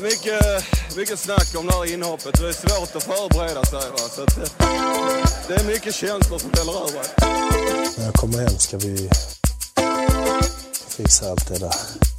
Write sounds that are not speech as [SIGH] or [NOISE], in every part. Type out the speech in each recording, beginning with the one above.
Mycket, mycket snack om det här inhoppet. Det är svårt att förbereda sig. Va? Så att, det är mycket känslor som fäller över. När jag kommer hem ska vi fixa allt det där.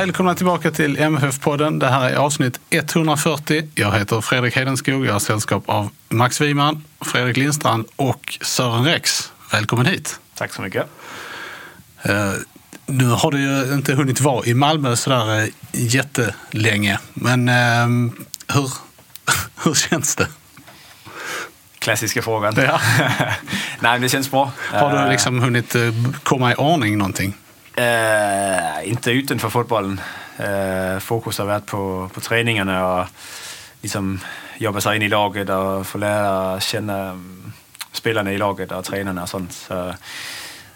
Välkomna tillbaka till MFF-podden. Det här är avsnitt 140. Jag heter Fredrik Hedenskog. Jag har sällskap av Max Wiman, Fredrik Lindstrand och Sören Rex. Välkommen hit. Tack så mycket. Eh, nu har du ju inte hunnit vara i Malmö sådär eh, jättelänge. Men eh, hur, [LAUGHS] hur känns det? Klassiska frågan. Ja. [LAUGHS] Nej, det känns bra. Har Eh, du liksom hunnit eh, komma i ordning någonting? Eh, inte utanför fotbollen. Eh, fokus har varit på, på träningarna och liksom jobba sig in i laget och få lära känna spelarna i laget och tränarna och sånt. Så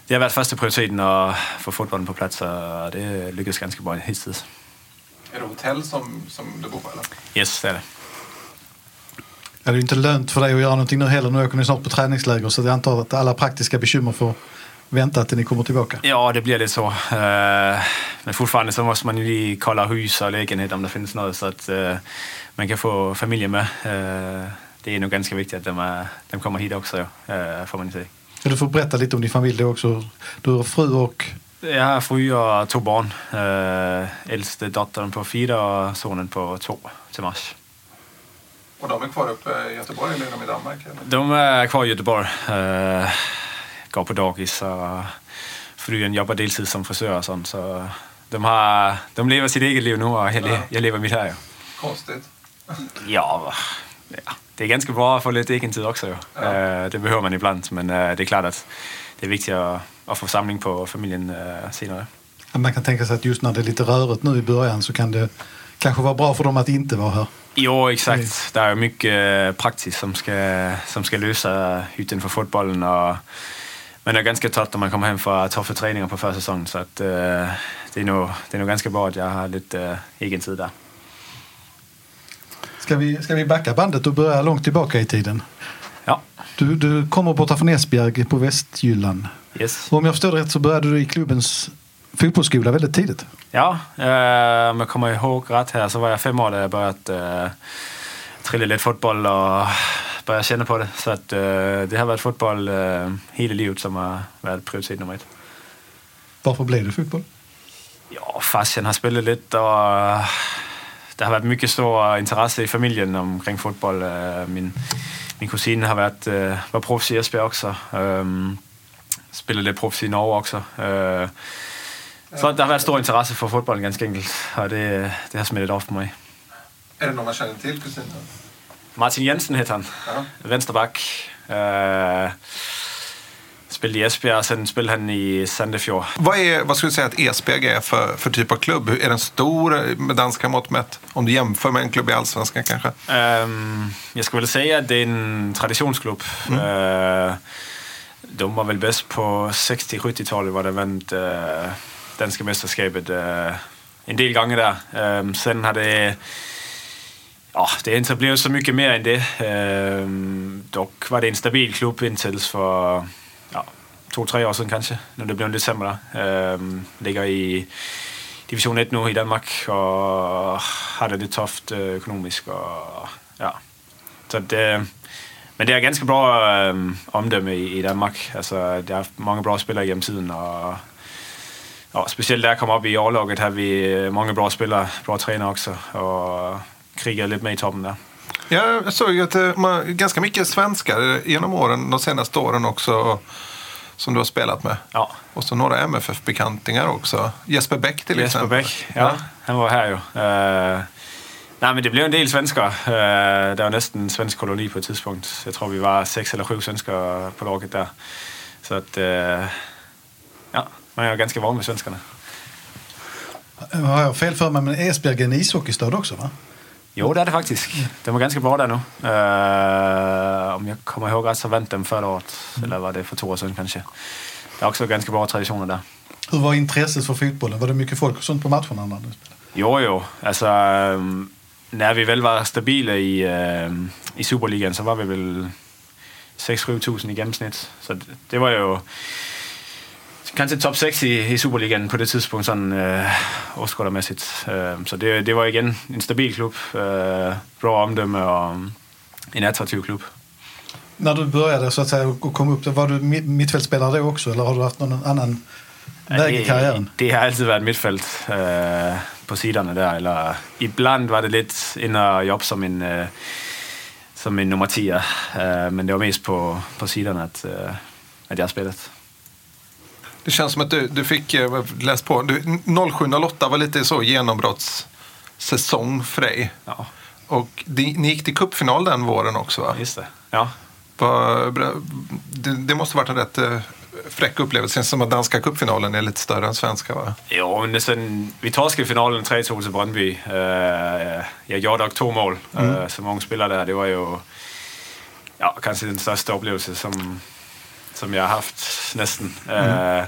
det har varit första prioriteten att få fotbollen på plats och det lyckas ganska bra hittills. Är det hotell som, som du bor på? Eller? Yes, det är det. Ja, det är ju inte lönt för dig att göra någonting nu heller. Nu åker ni snart på träningsläger så jag antar att alla praktiska bekymmer får vänta till ni kommer tillbaka. Ja, det blir lite så. Eh, Men fortfarande så måste man ju kolla hus och lägenhet om det finns något så att eh, man kan få familjen med. Eh, Det är nog ganska viktigt att de, är, de kommer hit också, får man ju säga. Du får berätta lite om din familj också. Du har fru och... Jag har fru och två barn. Äldste dottern på fyra och sonen på två till mars. Och de är kvar uppe i Göteborg eller är de i Danmark? Eller? De är kvar i Göteborg. Går på dagis och frun jobbar deltid som frisör och sånt. Så de, har, de lever sitt eget liv nu och jag, le- jag lever mitt här. Ja. Konstigt. Ja, ja, det är ganska bra att få lite egen tid också. Ja. Eh, Det behöver man ibland, men eh, det är klart att det är viktigt att, att få samling på familjen eh, senare. Man kan tänka sig att just när det är lite rörigt nu i början så kan det kanske vara bra för dem att inte vara här. Jo, exakt. Det är mycket praktiskt som ska, som ska lösa utanför fotbollen. Och man är ganska trött när man kommer hem för tuffa träningar på försäsongen. Så att, eh, det, är nog, det är nog ganska bra att jag har lite eh, egen tid där. Ska vi, ska vi backa bandet och börja långt tillbaka i tiden? Ja, Du, du kommer borta från Esbjerg på Västjylland. yes. Och om jag förstår det rätt så började du i klubbens fotbollsskola väldigt tidigt. Ja, eh, om jag kommer ihåg rätt här så var jag fem år när jag började eh, trilla lite fotboll och började känna på det. Så att, eh, det har varit fotboll eh, hela livet som har varit prioritet nummer ett. Varför blev det fotboll? Ja, farsan har spelat lite och det har varit mycket stor intresse i familjen omkring fotboll. Eh, Min, min kusin har varit, eh, var proffs i Esbjerg också. Um, spelade lite proffs i Norge också. Eh, Så det har varit stor intresse för fotbollen ganska enkelt. Och det, det har smittat av på mig. Är det någon man känner till, kusinen? Martin Jensen heter han. Ja. Vänsterback. Uh, spelade i Esbjerg, sen spelade han i Sandefjord. Vad, är, vad skulle du säga att Esbjerg är för, för typ av klubb? Är den stor med danska mått mätt? Om du jämför med en klubb i Allsvenskan kanske? Ehm, jag skulle väl säga att det är en traditionsklubb. Eh, de var väl bäst på 60-70-talet var de vann uh, danska mästerskapet eh, en del gånger där. Ehm, sen har det Ja, det inte blev så mycket mer än det. Ehm, dock var det en stabil klubb intills för ja, två, tre år sedan kanske, när det blev lite sämre. Ehm, ligger i division 1 nu i Danmark och hade det tufft ekonomiskt. Øh, och, ja. Så det, øh, men det är ganska bra ähm, omdöme i, i Danmark. Alltså, det haft många bra spelare genom tiden. Och, ja, speciellt där jag kom upp i A-laget har vi øh, många bra spelare, bra tränare också. Och krigar lite med där. Ja, jag såg ju att det var ganska mycket svenskar genom åren, de senaste åren också, som du har spelat med. Ja, Och så några MFF-bekantingar också. Jesper Bäck till Jesper exempel. Bäck, ja, han var här ju. Uh, Nej, men det blev en del svenskar. Øh, der var næsten en svensk koloni på et tidspunkt. Jeg tror, vi var seks eller sju svenskar på laget der. Så att, øh, ja, man är ganska van med svenskarna. Har jag fel för mig, men Esbjerg är en ishockeystad också va? Jo, det är det faktiskt. De var ganska bra där nu. Uh, om jag kommer ihåg rätt så vann de förra året. Eller var det för två år sedan kanske. Det är också ganska bra traditioner där. Hur var intresset för fotbollen? Var det mycket folk och sånt på matcherna när du spelade? Jo, jo. Alltså, när vi väl var stabila i, uh, i Superligan så var vi väl 6-7 tusen i gennemsnit. Så det, det var ju kanske topp 6 i, i Superligan på det tidspunkt, sådan øh, åskådermæssigt. Øh, så det, det var igen en stabil klub, øh, bra omdöme och en attraktiv klubb. När du började så att säga och kom upp, var du mi- mittfältspelare då också eller har du haft någon annan väg i karriären? Det, det har alltid varit mittfält øh, på sidorna där. Eller, ibland var det lite in och jobb som en, øh, som en nummer 10. Øh, men det var mest på, på sidorna att, att jag spelat. Det känns som att du, du fick, eh, läs på, du, 07-08 var lite så genombrottssäsong för dig. Ja, Och det, ni gick till cupfinal den våren också va? just det. Ja. Det, det måste varit en rätt eh, fräck upplevelse. Känns som att danska cupfinalen är lite större än svenska va? Jo, men sen, vi torskade finalen 3-2 till Brøndby. Uh, jag gjorde dock två mål uh, som ung spelare där. Det var ju ja, kanske den största upplevelse som, som jag har haft nästan. Uh,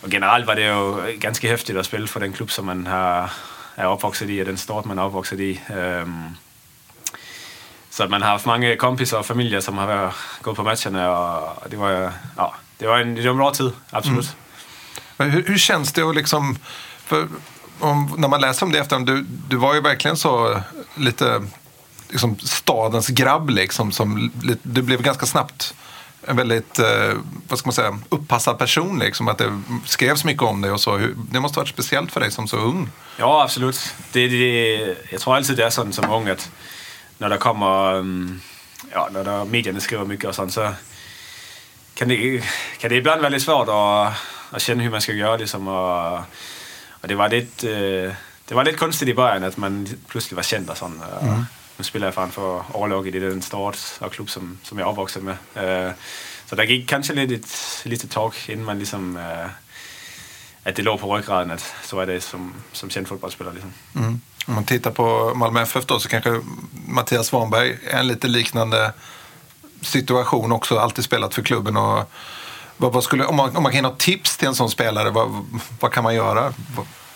och generellt var det ju ganska häftigt att spela för den klubb som man har, är uppvuxen i och den stad man är uppvuxen i. Um, så man har haft många kompisar och familjer som har gått på matcherna och det var, ja, det var en, det var en bra tid, absolut. Men hur, hur känns det att liksom, för om, när man läser om det efter du, du var ju verkligen så lite liksom stadens grabb liksom. Som, du blev ganska snabbt en väldigt, eh, vad ska man säga, uppassad person liksom. Att det skrevs mycket om dig och så. Det måste ha varit speciellt för dig som så ung. Ja, absolut. Det, det, jag tror alltid det är sånt som ung att när det kommer, um, ja, när det, medierna skriver mycket och sånt så kan det, kan det ibland vara lite svårt att, att känna hur man ska göra liksom. Och, och det var lite, eh, det var lite konstigt i början att man plötsligt var känd och sånt. Och Nu spelar jag framför A-laget i den stad och klubb som, som jag är uppvuxen med. Eh, Så det gick kanske lite, ett litet tag innan man liksom att det låg på ryggraden att så är det som, som känd fotbollsspelare. Liksom. Om man tittar på Malmö FF då så kanske Mattias Svanberg är en lite liknande situation också. Alltid spelat för klubben. Och vad, vad skulle, om, man, om man kan ge något tips till en sån spelare, vad, vad kan man göra?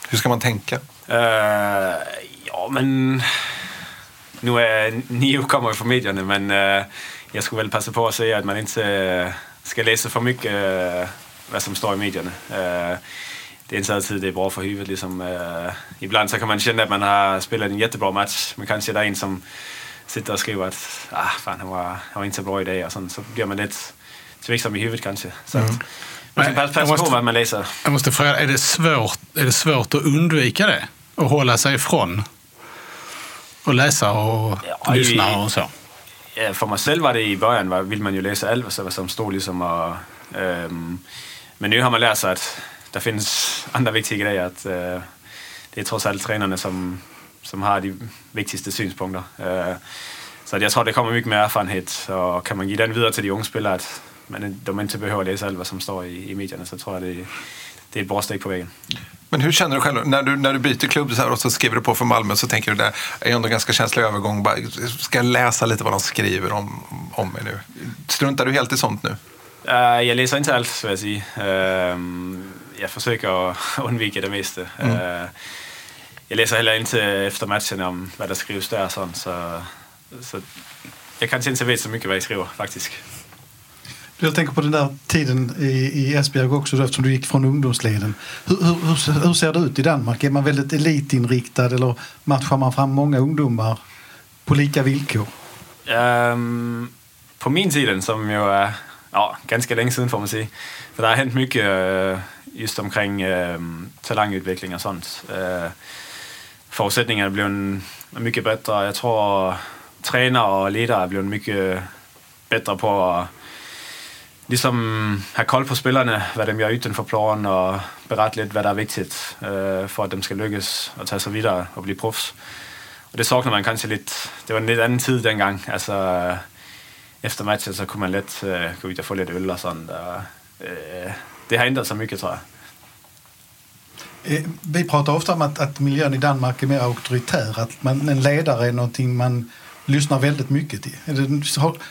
Hur ska man tänka? Eh, ja, men nu är kommer ju från medierna, men eh, jag skulle väl passa på att säga att man inte eh, ska läsa för mycket eh, vad som står i medierna. Det är inte alltid det är bra för huvudet. Liksom, ibland så kan man känna att man har spelat en jättebra match, men kanske det är en som sitter och skriver att ah, fan, han, var, han var inte så bra idag. Och sånt, så blir man lite tveksam i huvudet kanske. Så att, man Men passa jag på måste- vad man läser. Jag måste fråga, är det svårt, är det svårt att undvika det? Och hålla sig ifrån? Och läsa och Ja, lyssna och så? För mig själv var det i början, vill man ju läsa allt vad som stod liksom och, ehm, Men nu har man lärt sig att det finns andra viktiga grejer. Att, eh, det är trots allt tränarna som, som har de viktigaste synpunkter. Eh, så att jag tror det kommer mycket mer erfarenhet och kan man ge den vidare till de unga spelare att man, de inte behöver läsa allt vad som står i, i medierna så tror jag det, det är ett bra steg på vägen. Men hur känner du själv när du, när du byter klubb så här och så skriver du på för Malmö så tänker du det är ändå en ganska känslig övergång. Bara, Ska jag läsa lite vad de skriver om, om mig nu? Struntar du helt i sånt nu? Uh, jag läser inte allt, vill jag säga. Ehm, jag försöker [LAUGHS] undvika det mesta. Uh, jag läser heller inte efter matchen om vad det skrivs där. Sånt, så, så jag kanske inte vet så mycket vad jag skriver faktiskt. Jag tänker på den där tiden i, i Esbjerg också då, eftersom du gick från ungdomsleden. Hur, hur, hur, ser det ut i Danmark? Är man väldigt elitinriktad eller matchar man fram många ungdomar på lika villkor? Um, på min tid, som ju är ja, ganska länge sedan får man säga. För det har hänt mycket eh, just omkring ehm, um, talangutveckling och sånt. Uh, förutsättningarna blev blivit mycket bättre. Jag tror tränare och ledare blev mycket bättre på att liksom ha koll på spelarna, vad de gör utanför planen och berätta lite vad det är viktigt för att de ska lyckas och ta sig vidare och bli proffs. och det saknar man kanske lite. Det var en lite annan tid den gången. Alltså, øh, efter matchen så kunde man lätt uh, øh, gå ut och få lite öl och sånt. Och, øh, uh, det har ändrat sig mycket tror jag. Eh, vi pratar ofta om att, att miljön i Danmark är mer auktoritär, att man, en ledare är någonting man lyssnar väldigt mycket till. Är det,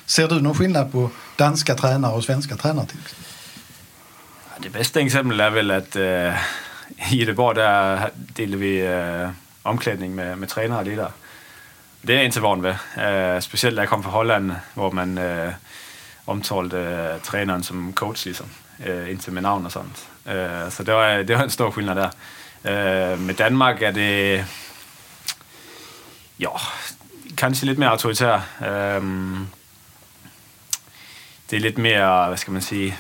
ser du någon skillnad på danska tränare och svenska tränare? Till? Det bästa exemplet är väl att uh, i Göteborg där delar vi uh, omklädning med, med tränare och ledare. Det är jag inte van vid. Uh, speciellt när jag kom från Holland, där man uh, omtalade uh, tränaren som coach, liksom. Uh, inte med namn och sånt. Så det var, det var en stor skillnad där. Med Danmark är det... Ja, kanske lite mer auktoritär. Um, det är lite mer, vad ska man säga,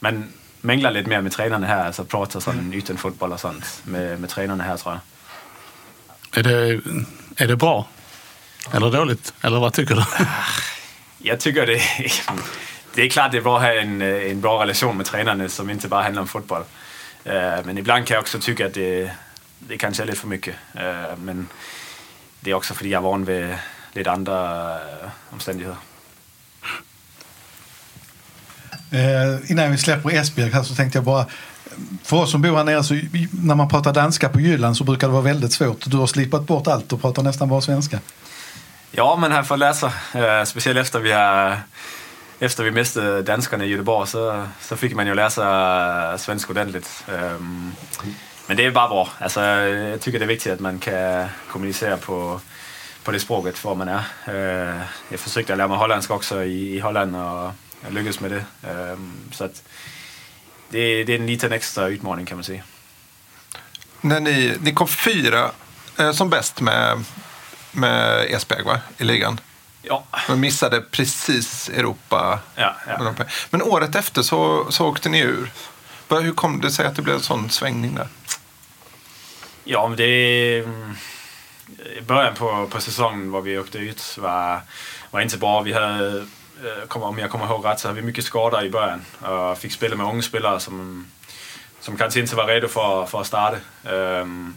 man mänglar lite mer med tränarna här, alltså pratar sån utan fotboll och sånt med, med tränarna här tror jag. Är det, är det bra? Eller dåligt? Eller vad tycker du? Jag tycker det det är klart det är bra att ha en, en bra relation med tränarna som inte bara handlar om fotboll. Uh, men ibland kan jag också tycka att det, det kanske är lite för mycket. Uh, men det är också för att jag är van vid lite andra uh, omständigheter. Eh, innan vi släpper Esbjerg här så tänkte jag bara för oss som bor här nere så när man pratar danska på Jylland så brukar det vara väldigt svårt. Du har slipat bort allt och pratar nästan bara svenska. Ja, men här får läsa. Uh, speciellt efter vi har efter vi miste danskarna i Göteborg så, så fick man ju läsa svenska ordentligt. Um, men det är bara bra. Alltså, jag tycker det är viktigt att man kan kommunicera på, på det språket var man är. Uh, jag försökte lära mig holländska också i, Holland och jag lyckades med det. Um, så att det, det är en liten extra utmaning kan man säga. När ni, ni kom fyra eh, som bäst med, med Esbjerg va? i ligan. Ja. Men missade precis Europa. Ja, ja. Men året efter så, så åkte ni ur. Hur kom det sig att det blev en sån svängning där? Ja, men det... I början på, på säsongen var vi åkte ut var, var inte bra. Vi hade, eh, om jag kommer ihåg rätt, så hade vi mycket skador i början. Och fick spela med unga spelare som, som kanske inte var redo för, för att starta. Um,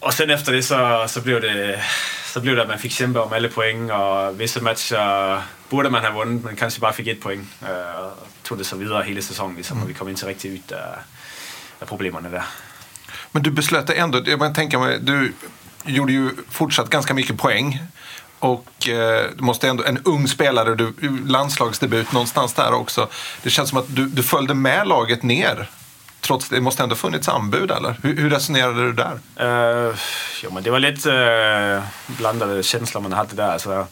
och sen efter det så, så blev det så blev det att man fick kämpa om alla poäng och vissa matcher borde man ha vunnit men kanske bara fick ett poäng. Øh, uh, tog det så vidare hela säsongen liksom, och vi kom inte riktigt ut av, av problemen där. Men du beslöt dig ändå, jag kan tänka mig, du gjorde ju fortsatt ganska mycket poäng. Och eh, du måste ändå, en ung spelare, du, landslagsdebut någonstans där också. Det känns som att du, du följde med laget ner. Trots det måste ändå funnits anbud eller? Hur, hur resonerade du där? Eh, uh, jo, men det var lite uh, blandade känslor man hade där. Alltså,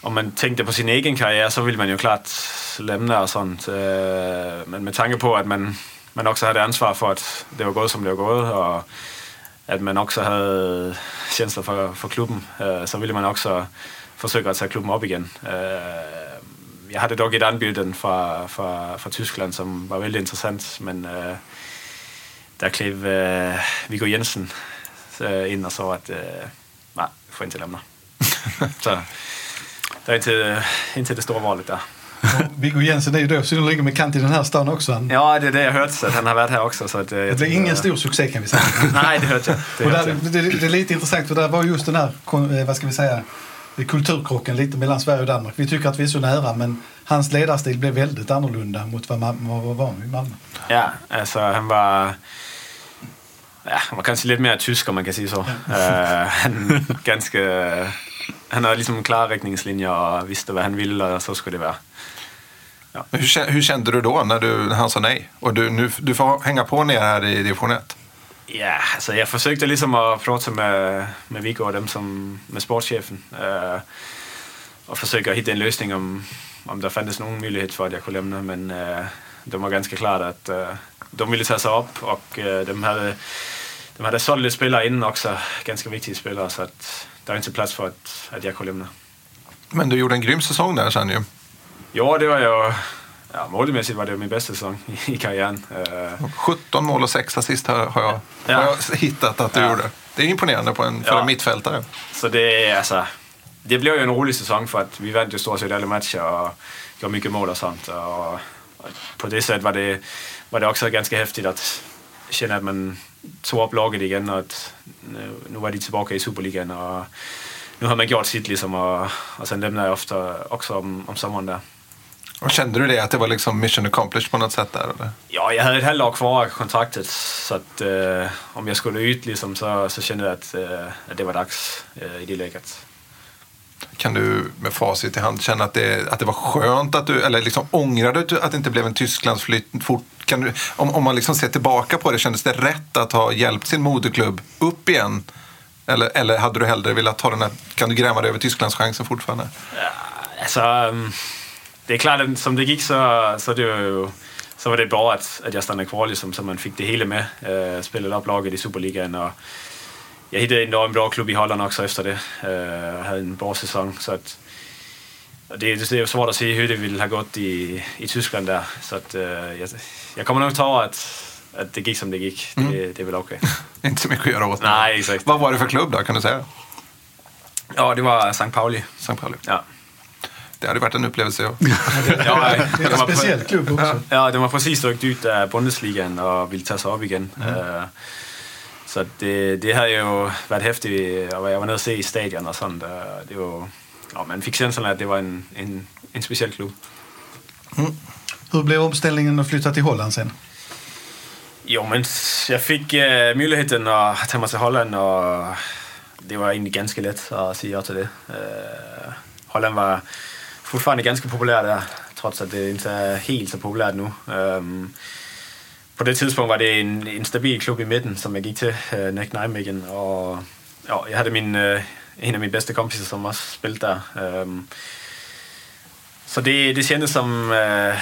om man tänkte på sin egen karriär så vill man ju klart lämna och sånt. Uh, men med tanke på att man, man också hade ansvar för att det var gått som det var gått och att man också hade känslor för, för klubben øh, så ville man också försöka ta klubben upp igen. Øh, Jag hade dock ett anbud från, från, från Tyskland som var väldigt intressant men øh, där klev Viggo Jensen in och sa att nej, du får inte lämna. så det är inte, inte det stora valet där. [LAUGHS] Viggo Jensen är ju då synnerligen bekant i den här stan också. Han... Ja, det är det jag hört. Så att han har varit här också. Så att, det blir ingen stor succé kan vi säga. [LAUGHS] Nej, det hörde jag. Det, och där, det, det, är lite intressant för där var just den här, vad ska vi säga, kulturkrocken lite mellan Sverige och Danmark. Vi tycker att vi är så nära men hans ledarstil blev väldigt annorlunda mot vad man var van vid i Malmö. Ja, alltså han var... Ja, han var kanske lite mer tysk om man kan säga så. Ja. uh, han, ganska, han hade liksom klara riktningslinjer och visste vad han ville och så skulle det vara. Ja. Hur, hur, kände du då när, du, när han sa nej? Och du, nu, du får hänga på ner här i division 1. Ja, alltså jag försökte liksom att prata med, med Viggo och dem som, med sportchefen. Uh, och försöka hitta en lösning om, om det fanns någon möjlighet för att jag kunde lämna. Men uh, de var ganska klara att uh, de ville ta sig upp och de hade de hade sålt spelare innan också, ganska viktiga spelare. Så att det var inte plats för att, att jag kunde lämna. Men du gjorde en grym säsong där sen ju. Ja, det var jag. Ja, målmässigt var det min bästa säsong i karriären. Uh, 17 mål och 6 assist har jag, ja. har jag hittat att du ja. gjorde. Det är imponerande på en, för ja. en mittfältare. Så det, är, alltså, det blev ju en rolig säsong för att vi vann ju stort sett alla matcher och gjorde mycket mål och sånt. Och, och på det sättet var det, var det också ganska häftigt att, känna att man tog upp laget igen och att nu, nu var de tillbaka i Superligan och nu har man gjort sitt liksom och, och sen lämnade jag ofta också om, om sommaren där. Och kände du det, att det var liksom mission accomplished på något sätt där? Eller? Ja, jag hade ett halvår kvar av kontraktet så att eh, om jag skulle ut liksom, så, så kände jag att, eh, att det var dags eh, i det läget. Kan du med facit i hand känna att det, att det var skönt att du, eller liksom ångrade du att det inte blev en Tysklandsflytt fort? Kan du, om, om man liksom ser tillbaka på det, kändes det rätt att ha hjälpt sin moderklubb upp igen? Eller, eller hade du hellre velat ta den här, kan du gräma dig över Tysklandschansen fortfarande? Ja, alltså, mm, det är klart att som det gick så, så, det var, ju, så var det bra att, att jag stannade kvar liksom, så man fick det hela med. Uh, spelade upp laget i Superligan och jag hittade ändå en bra klubb i Holland också efter det. Uh, hade en bra säsong. Så att, det, det är svårt att se hur det ville ha gått i, i Tyskland där. Så att, uh, jag, jag kommer nog ta att, att det gick som det gick. Mm. Det, det är väl okej. Okay. [LAUGHS] Inte så mycket att göra åt. Nej, exakt. Vad var det för klubb då, kan du säga? Ja, det var St. Pauli. St. Pauli. Ja. Det hade varit en upplevelse. Ja. ja, [LAUGHS] det är en speciell klubb också. Ja, de har precis ryckt ut av Bundesligan och vill ta sig upp igen. Mm. Uh, så det, det har ju varit häftigt. Jag var nere och se i stadion och sånt. Det var, ja, man fick känslan att det var en, en, en speciell klubb. Mm. Hur blev omställningen att flytta till Holland sen? Jo, men jag fick uh, möjligheten att ta mig till Holland och det var egentligen ganska lätt att säga ja till det. Uh, Holland var fortfarande ganska populär där, trots att det inte är helt så populärt nu. Um, på det tidspunkt var det en, en stabil klubb i mitten som jag gick till, uh, Neck Nijmegen. Och ja, jag hade min, uh, en av mina bästa kompisar som också spelade där. Um, så det, det kändes som, uh,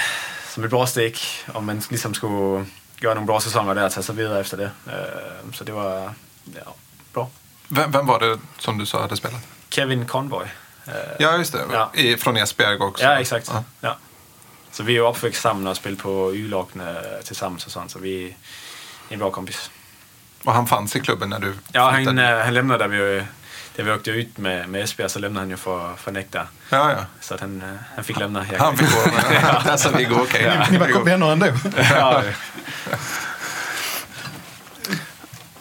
som ett bra steg om man liksom skulle göra några bra säsonger där och ta sig vidare efter det. Uh, så det var ja, bra. Vem, vem var det som du sa hade spelat? Kevin Convoy. Ja, just det. Ja. I, från Esbjerg också. Ja, exakt. Ja. ja. Så vi är uppväxt samman och spelat på Y-lagna tillsammans och sånt. Så vi är en bra kompis. Och han fanns i klubben när du Ja, han, han lämnade där vi, där vi åkte ut med, med Esbjerg så lämnade han ju för, för Nektar. Ja, ja. Så att han, han fick lämna. Jag han fick gå. [LAUGHS] ja. Där sa Viggo, okej. Okay. Ni, ni var vänner ändå? ja.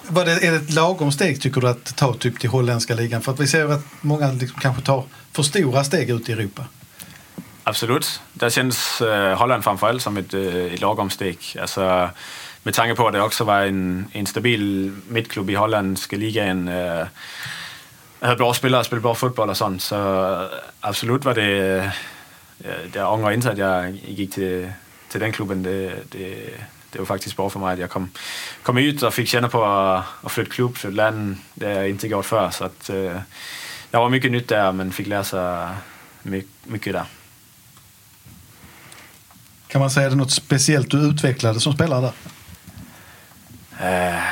Var det, är det ett lagom steg tycker du att ta typ till holländska ligan? För att vi ser att många liksom kanske tar för stora steg ut i Europa. Absolut. Där känns uh, øh, Holland framförallt som ett, uh, øh, ett lagom steg. Alltså, med tanke på att det också var en, en stabil mittklubb i holländska ligan. Uh, øh, hade bra spelare, spelade bra fotboll och sånt. Så absolut var det... Uh, jag ångrar inte att jag gick till, till den klubben. Det, det, det var faktiskt bra för mig att jag kom, kom ut och fick känna på att flytta klubb, flytta land. Det har jag inte gjort förr. Så att, uh, det var mycket nytt där men fick lära sig mycket, mycket där. Kan man säga det något speciellt du utvecklade som spelare där? Uh,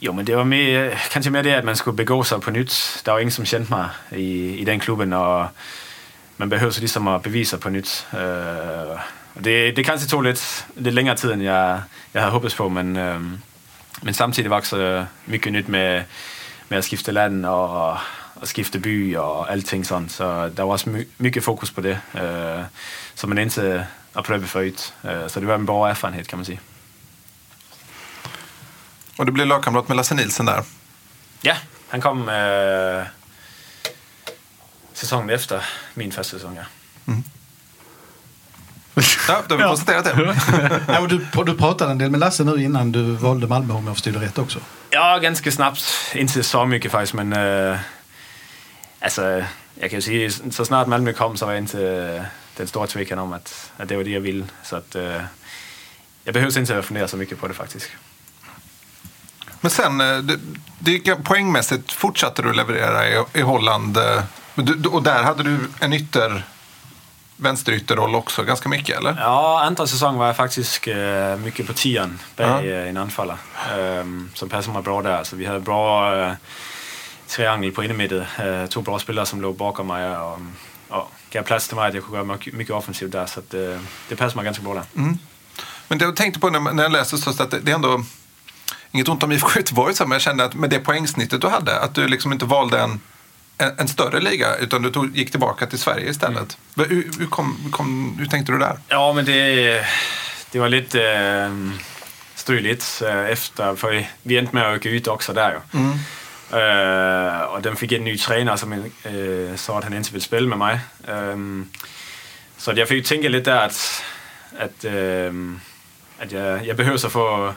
jo, men det var mer, kanske mer det att man skulle begå sig på nytt. Det var ingen som kände mig i, i den klubben och man behövde liksom att bevisa på nytt. Uh, det, det kanske tog lite, lite längre tid än jag, jag hade hoppats på men, uh, men samtidigt var också mycket nytt med, med att skifta land och, och skifta by och allting sånt. Så det var också mycket fokus på det. Uh, så man inte har prövat förut. Så det var en bra erfarenhet kan man säga. Och du blev lagkamrat med Lasse Nilsson där? Ja, han kom eh, säsongen efter min första säsong. Ja. Mm. Ja, då har vi [LAUGHS] ja. konstaterat det. [LAUGHS] ja, och du, du pratade en del med Lasse nu innan du valde Malmö om jag förstod det rätt också. Ja, ganska snabbt. Inte så mycket faktiskt, men eh, alltså, jag kan ju säga så snart Malmö kom så var jag inte den stora tvekan om att, att det var det jag ville. Så att, eh, jag behöver inte fundera så mycket på det faktiskt. Men sen, eh, det, det, poängmässigt fortsatte du leverera i, i Holland. Eh, och där hade du en ytter, vänsterytterroll också, ganska mycket eller? Ja, andra säsong var jag faktiskt mycket på tian bak ja. en anfallare. Um, som passade mig bra där. Så vi hade bra uh, triangel på innermitten. Uh, två bra spelare som låg bakom mig. Och, och gav plats till mig att jag kunde göra mycket offensivt där. Så att, det, det passade mig ganska bra där. Mm. Men det jag tänkte på när, när jag läste så att det, det är ändå inget ont om IFK Göteborg, men jag kände att med det poängsnittet du hade, att du liksom inte valde en, en, en större liga utan du tog, gick tillbaka till Sverige istället. Mm. Hur, hur, kom, kom, hur tänkte du där? Ja, men det, det var lite... Äh, stryg lidt øh, efter, for vi endte med at rykke ud også der jo. Mm. Øh, og den fik en ny træner, som øh, så at han indtil ville spille med mig. Øh, så jeg fik tænkt lidt der, at, at, øh, at jeg, jeg behøver så få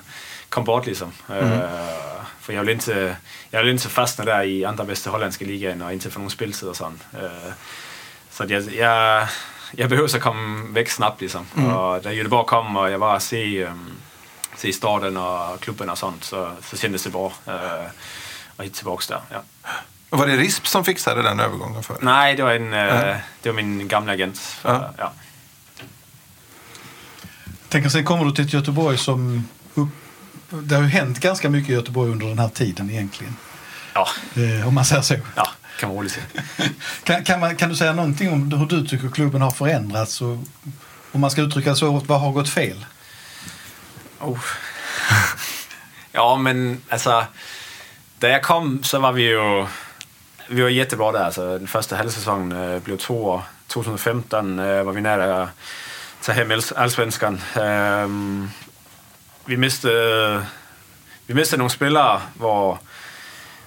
komme bort ligesom. Mm. Øh, for jeg vil indtil, jeg vil indtil fastne der i andre bedste hollandske ligaen, og indtil få nogle spiltid og sådan. Øh, så jeg, jeg, jeg behøver så komme væk snabbt ligesom. Mm. Og da Göteborg kom, og jeg var at se, øh, se starten og klubben og sådan, så, så kändes det bra. Och hit tillbaks där. Ja. Var det RISP som fixade den övergången för Nej, det var, en, äh. det var min gamla agent. För, ja. Ja. Tänk sen kommer du till ett Göteborg som... Det har ju hänt ganska mycket i Göteborg under den här tiden egentligen. Ja. Eh, om man säger så. Ja, kan man roligt [LAUGHS] kan, kan, man, kan du säga någonting om hur du tycker klubben har förändrats? Och, om man ska uttrycka så, vad har gått fel? Oh. [LAUGHS] ja, men alltså där jag kom, så var vi ju vi var jättebra där. Alltså, den första halvsæson eh, blev två år. 2015 eh, var vi nära att ta hem Allsvenskan. Ehm, vi miste vi mistede några spelare var,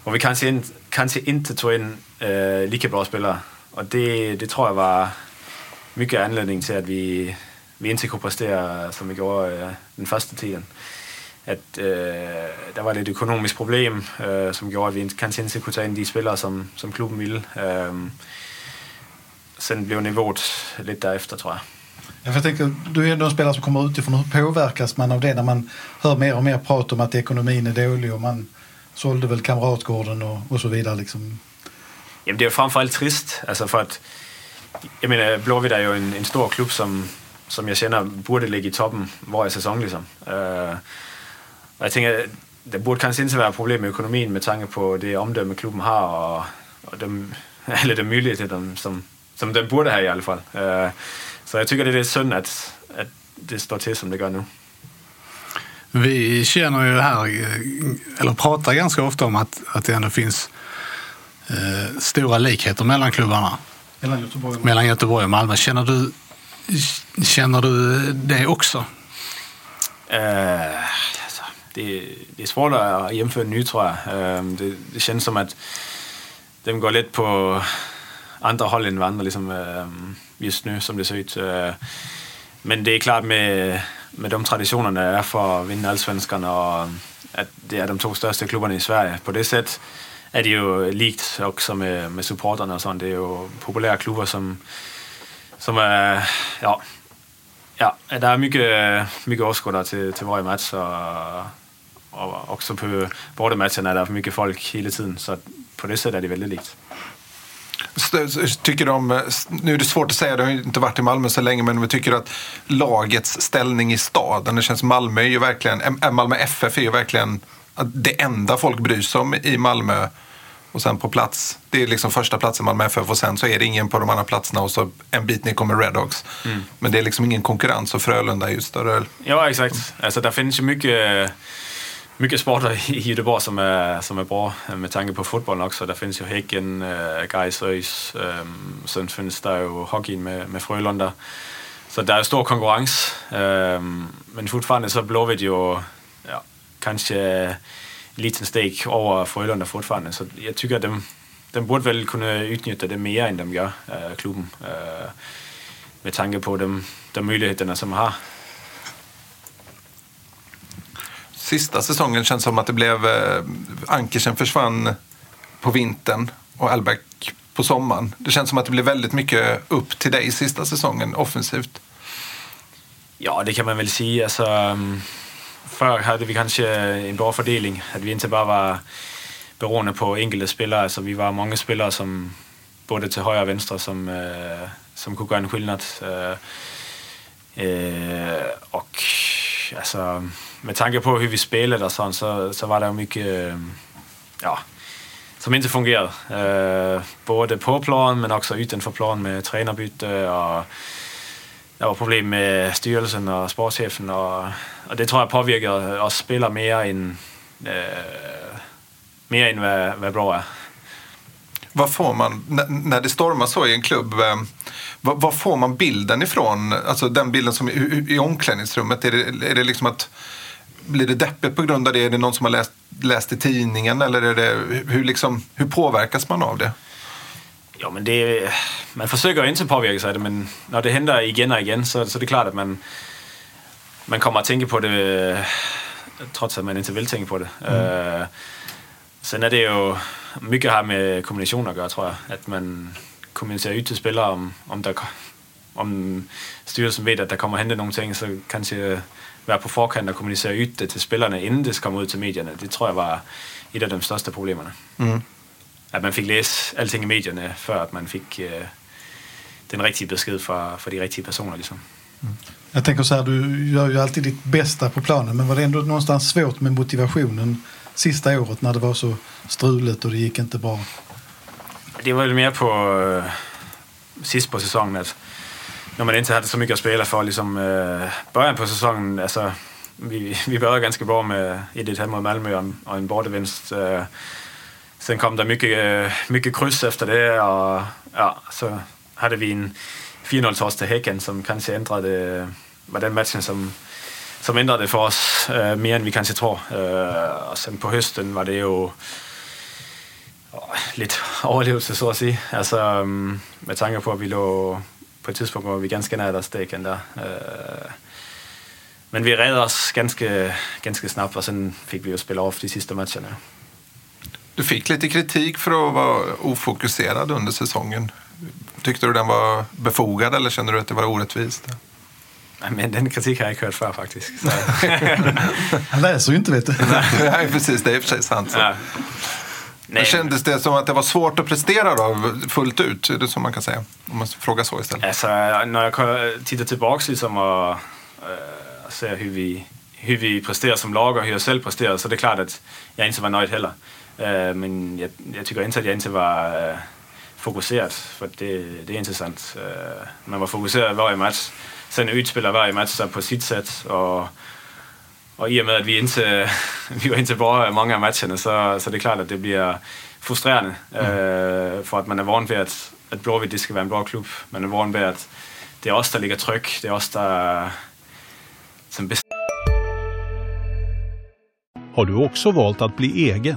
var vi kanske, in, kanske inte tog in eh, lika bra spelare. Och det, det tror jag var mycket anledning till att vi, vi inte kunde prestera som vi gjorde den första tiden at øh, der var lidt økonomisk problem, øh, som gjorde, at vi ikke kunne tage ind de spillere, som, som klubben ville. Øh, sen blev niveauet lidt derefter, tror jeg. Ja, för jag tänker, du är ändå en spelare som kommer utifrån. Hur påverkas man av det när man hör mer och mer prat om att ekonomin är dålig och man sålde väl Kamratgården och, och så vidare? Liksom? Jamen, det är framförallt trist, alltså för att jag menar, Blåvitt är ju en, en stor klubb som, som jag känner borde ligga i toppen varje säsong. Liksom. Uh, Og jeg tænker, der burde kanskje ikke være problem med økonomien med tanke på det omdømme, klubben har, og, og dem, [LAUGHS] alle de muligheder, som, som den burde have i alle fald. Uh, så jeg tycker det är synd att, att det står till som det gör nu. Vi känner ju här, eller pratar ganska ofta om att, att det ändå finns eh, stora likheter mellan klubbarna. Mellan Göteborg, och mellan Göteborg och Malmö. Känner du, känner du det också? Uh, det, det är svårt att jämföra nye, tror jag. Det, det känns som att de går lite på andra håll än andra ligesom just nu som det ser ut. Øh, men det är klart med, med de traditionerna der er för att vinna allsvenskan och att det är de två största klubbarna i Sverige. På det sättet är det ju likt också med, med supporterne og sådan. Det är ju populära klubbar som, som är, ja, ja, det är mycket, mycket åskådare till, till varje match. og och också på bortamatcherna är det för mycket folk hela tiden. Så på det sättet är det väldigt likt. Tycker de, nu är det svårt att säga, det har inte varit i Malmö så länge, men vi tycker att lagets ställning i staden, det känns Malmö är ju verkligen, Malmö FF är ju verkligen det enda folk bryr sig om i Malmö. Och sen på plats, det är liksom första platsen Malmö FF och sen så är det ingen på de andra platserna och så en bit ner kommer Redhawks. Mm. Men det är liksom ingen konkurrens och Frölunda är ju större. Ja, exakt. Alltså, det finns ju mycket mycket sporter i Göteborg som är, som är bra eh, med tanke på fotbollen också. Där finns ju Häcken, eh, äh, Gais, ÖIS. Eh, Sen finns det ju hockeyn med, med Frölunda. Så det är stor konkurrens. Ähm, men fortfarande så Blåvitt ju ja, kanske en liten steg över Frölunda fortfarande. Så jag tycker att de, de borde väl kunna utnyttja det mer än de gör, äh, klubben. Äh, med tanke på de, de möjligheterna som de har. Sista säsongen känns som att det blev... Eh, Ankersen försvann på vintern och Albeck på sommaren. Det känns som att det blev väldigt mycket upp till dig sista säsongen offensivt. Ja, det kan man väl säga. Alltså, mm, förr hade vi kanske en bra fördelning. Att vi inte bara var beroende på enkla spelare. Alltså, vi var många spelare som både till höger och vänster som, eh, som kunde göra en skillnad. Eh, eh och alltså, med tanke på hur vi spelade och sånt, så, så var det mycket ja, som inte fungerade. Eh, både på plan men också utanför plan med tränarbyte och det var problem med styrelsen och sportchefen och, och det tror jag påverkar oss spelare mer än, eh, mer än vad, vad bra är. Vad får man, när det stormar så i en klubb, eh, vad, får man bilden ifrån? Alltså den bilden som i, i omklädningsrummet, är det, är det liksom att blir det deppigt på grund av det? Är det någon som har läst, läst i tidningen eller är det, hur, liksom, hur påverkas man av det? Ja, men det, man försöker inte påverkas av det, men när det händer igen och igen så, så det är klart att man, man kommer att tänka på det trots att man inte vill tänka på det. Mm. Uh, sen är det ju mycket här med kommunikation att göra tror jag. Att man kommunicerar ut till spelare om, om, der, om styrelsen vet att det kommer att hända någonting så kanske vara på förkant och kommunicera ut det till spelarna innan det kommer ut till medierna. Det tror jag var ett av de största problemen. Mm. Att man fick läsa allting i medierna för att man fick uh, den riktiga besked för, för de riktiga personerna. Liksom. Mm. Jag tänker så här, du gör ju alltid ditt bästa på planen men var det ändå någonstans svårt med motivationen sista året när det var så struligt och det gick inte bra? Det var väl mer på uh, sist på säsongen att när man inte hade så mycket att spela för liksom, eh, början på säsongen, alltså, vi, vi började ganska bra med 1-1 mot Malmö och, och en bortavinst. Eh, sen kom det mycket, eh, mycket kryss efter det och ja, så hade vi en 4-0-torsk till Häcken som kanske ändrade, eh, var den matchen som, som ändrade för oss eh, mer än vi kanske tror. Eh, och sen på hösten var det ju lite [LAUGHS] överlevelse så att säga. Alltså, mm, med tanke på att vi låg på ett tidspunkt var vi ganska nära steken där. Äh, men vi räddade oss ganska, ganska snabbt och sen fick vi ju spela av de sista matcherna. Du fick lite kritik för att vara ofokuserad under säsongen. Tyckte du den var befogad eller kände du att det var orättvist? Men den kritik har jag inte hört för faktiskt. [LAUGHS] Han läser ju inte vet du. [LAUGHS] Nej, precis. Det är i och för sig sant. Så. Ja. Men kändes det som att det var svårt att prestera då, fullt ut? Är det så man kan säga? Om man frågar så istället. Alltså, när jag tittar tillbaka liksom och äh, ser hur vi, hur vi presterar som lag och hur jag själv presterar så det är klart att jag inte var nöjd heller. Äh, men jag, jag tycker inte att jag inte var äh, fokuserad. För det, det är intressant. Uh, man var fokuserad varje match. Sen utspelar varje match sig på sitt sätt. Och, och i och med att vi inte [LAUGHS] vi var inte bra många av matcherna så, så det är klart att det blir frustrerande. Mm. Uh, för att man är van vid att, att Blåvitt ska vara en bra klubb. Man är van vid att det är oss där ligger tryck. Det är oss där som Har du också valt att bli egen?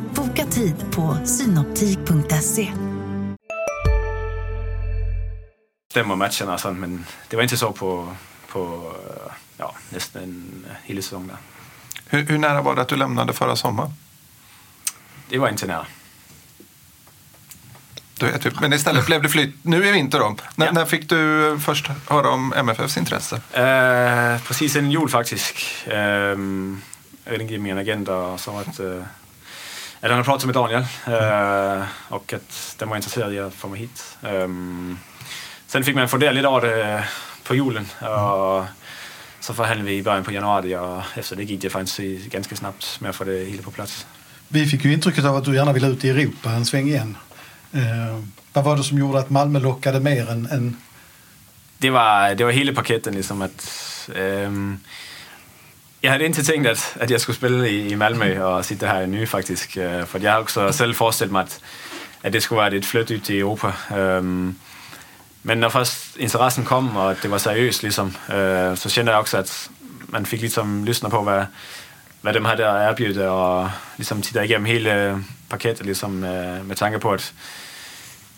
Tid på synoptik.se. Stämmer matcherna och sånt, men det var inte så på, på ja, nästan hela säsongen. Hur, hur nära var det att du lämnade förra sommaren? Det var inte nära. Typ. Men istället blev det flytt nu i vinter då. N ja. När fick du först höra om MFFs intresse? Uh, precis innan jul faktiskt. Uh, jag ringde min agent och sa att uh, han har pratat med Daniel uh, och att den var intresserad i att få mig hit. Um, sen fick man få del av det på julen. Och så förhandlade vi i början på januari och efter det gick det faktiskt ganska snabbt med att få det hela på plats. Vi fick ju intrycket av att du gärna ville ut i Europa en sväng igen. Uh, vad var det som gjorde att Malmö lockade mer än... än... Det, var, det var hela paketen. Liksom att, um, jag hade inte tänkt att, att jag skulle spela i, i Malmö och sitta här nu faktiskt. Øh, För jag har också själv föreställt mig att, att det skulle vara ett flytt ut i Europa. Men när först intressen kom och det var seriöst liksom, øh, så kände jag också att man fick liksom lyssna på vad, vad de hade att erbjuda och liksom titta igenom hela paketet liksom, med, øh, med tanke på att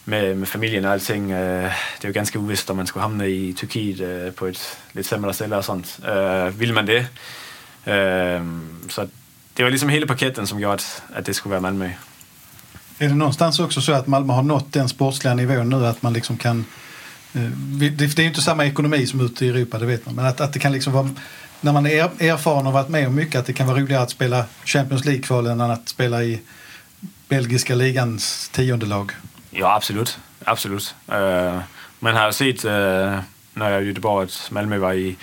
med, med familjen och allting. Det är ju ganska ovisst om man skulle hamna i Turkiet på ett lite sämre ställe och sånt. vill man det så det var liksom hela paketen som gjorde att, det skulle vara Malmö. Är det någonstans också så att Malmö har nått den sportsliga nivån nu att man liksom kan... Eh, det är ju inte samma ekonomi som ute i Europa, det vet man. Men att, att det kan liksom vara... När man är erfaren och varit med om mycket, att det kan vara roligare att spela Champions League-kval än att spela i belgiska ligans tionde lag. Ja, absolut. Absolut. Uh, man har sett uh, när jag i Göteborg att Malmö var i,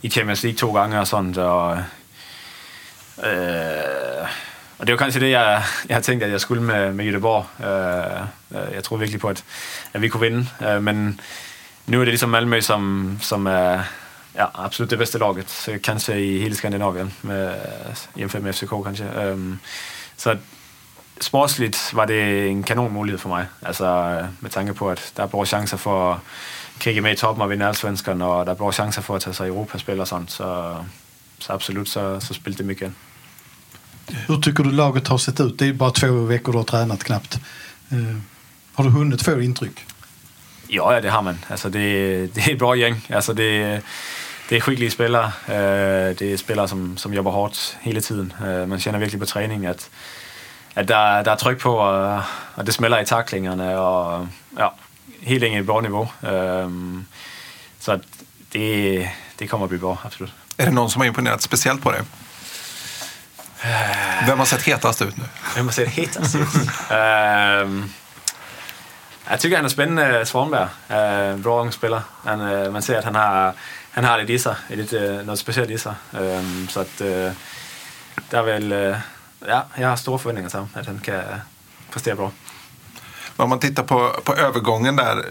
i Champions League två gånger och sånt. Och Øh, og det var kanskje det, jeg, jeg har tænkt, at jeg skulle med, med Göteborg. Øh, øh, jeg tror virkelig på, at, at vi kunne vinde. Øh, men nu er det ligesom Malmø, som, som er ja, absolut det bedste laget. Kanskje i hele Skandinavien, med, med FCK kanskje. Øh, så sportsligt var det en kanon mulighed for mig. Altså med tanke på, at der er bra chancer for at kigge med i toppen og vinde allsvenskan, og der er bra chancer for at tage sig Europaspil og sådan. Så, så absolut, så, så spilte det mycket. Hur tycker du laget har sett ut? Det är bara två veckor du har tränat knappt. Eh, har du hunnit få intryck? Ja, ja, det har man. Altså, det, det er et bra gäng. Altså, det, det er skickliga spelare. Øh, det er spelare, som, som jobber hårdt hele tiden. Øh, man känner virkelig på træning, at, at der, der er tryk på, og, og det smelter i taklingerne, og ja, helt enkelt bra niveau. Øh, så det, det kommer at blive bra, absolut. Är det någon som har imponerat speciellt på dig? Vem har sett hetast ut nu? Hvem har set hetast ut? øhm, jeg tycker han er spændende, Svanberg. Øh, bra ung. Han, øh, man ser, at han har, han har lidt i sig. Lidt, øh, noget specielt i sig. Øhm, så at, øh, der er vel... Øh, ja, jeg har store forventninger til ham, at han kan præstere bra. Om man tittar på, på övergången där.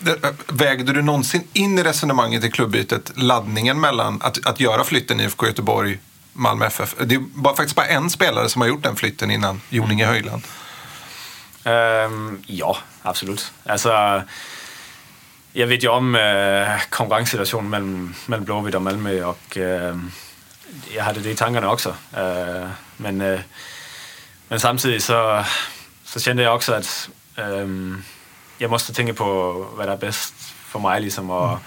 Det- Vägde du någonsin in i resonemanget i klubbytet laddningen mellan att, att göra flytten IFK Göteborg, Malmö FF? Det är bara, faktiskt bara en spelare som har gjort den flytten innan, Joninge Höjland. Øhm, ja, absolut. Altså, jeg ved jo om øh, konkurrencesituationen mellem, mellem Blåvidt og Malmø, og øh, jeg havde det i tankerne også. Øh, men, men samtidig så, så kände jeg også, at øh, jeg måste tænke på, hvad der er bedst for mig, ligesom, og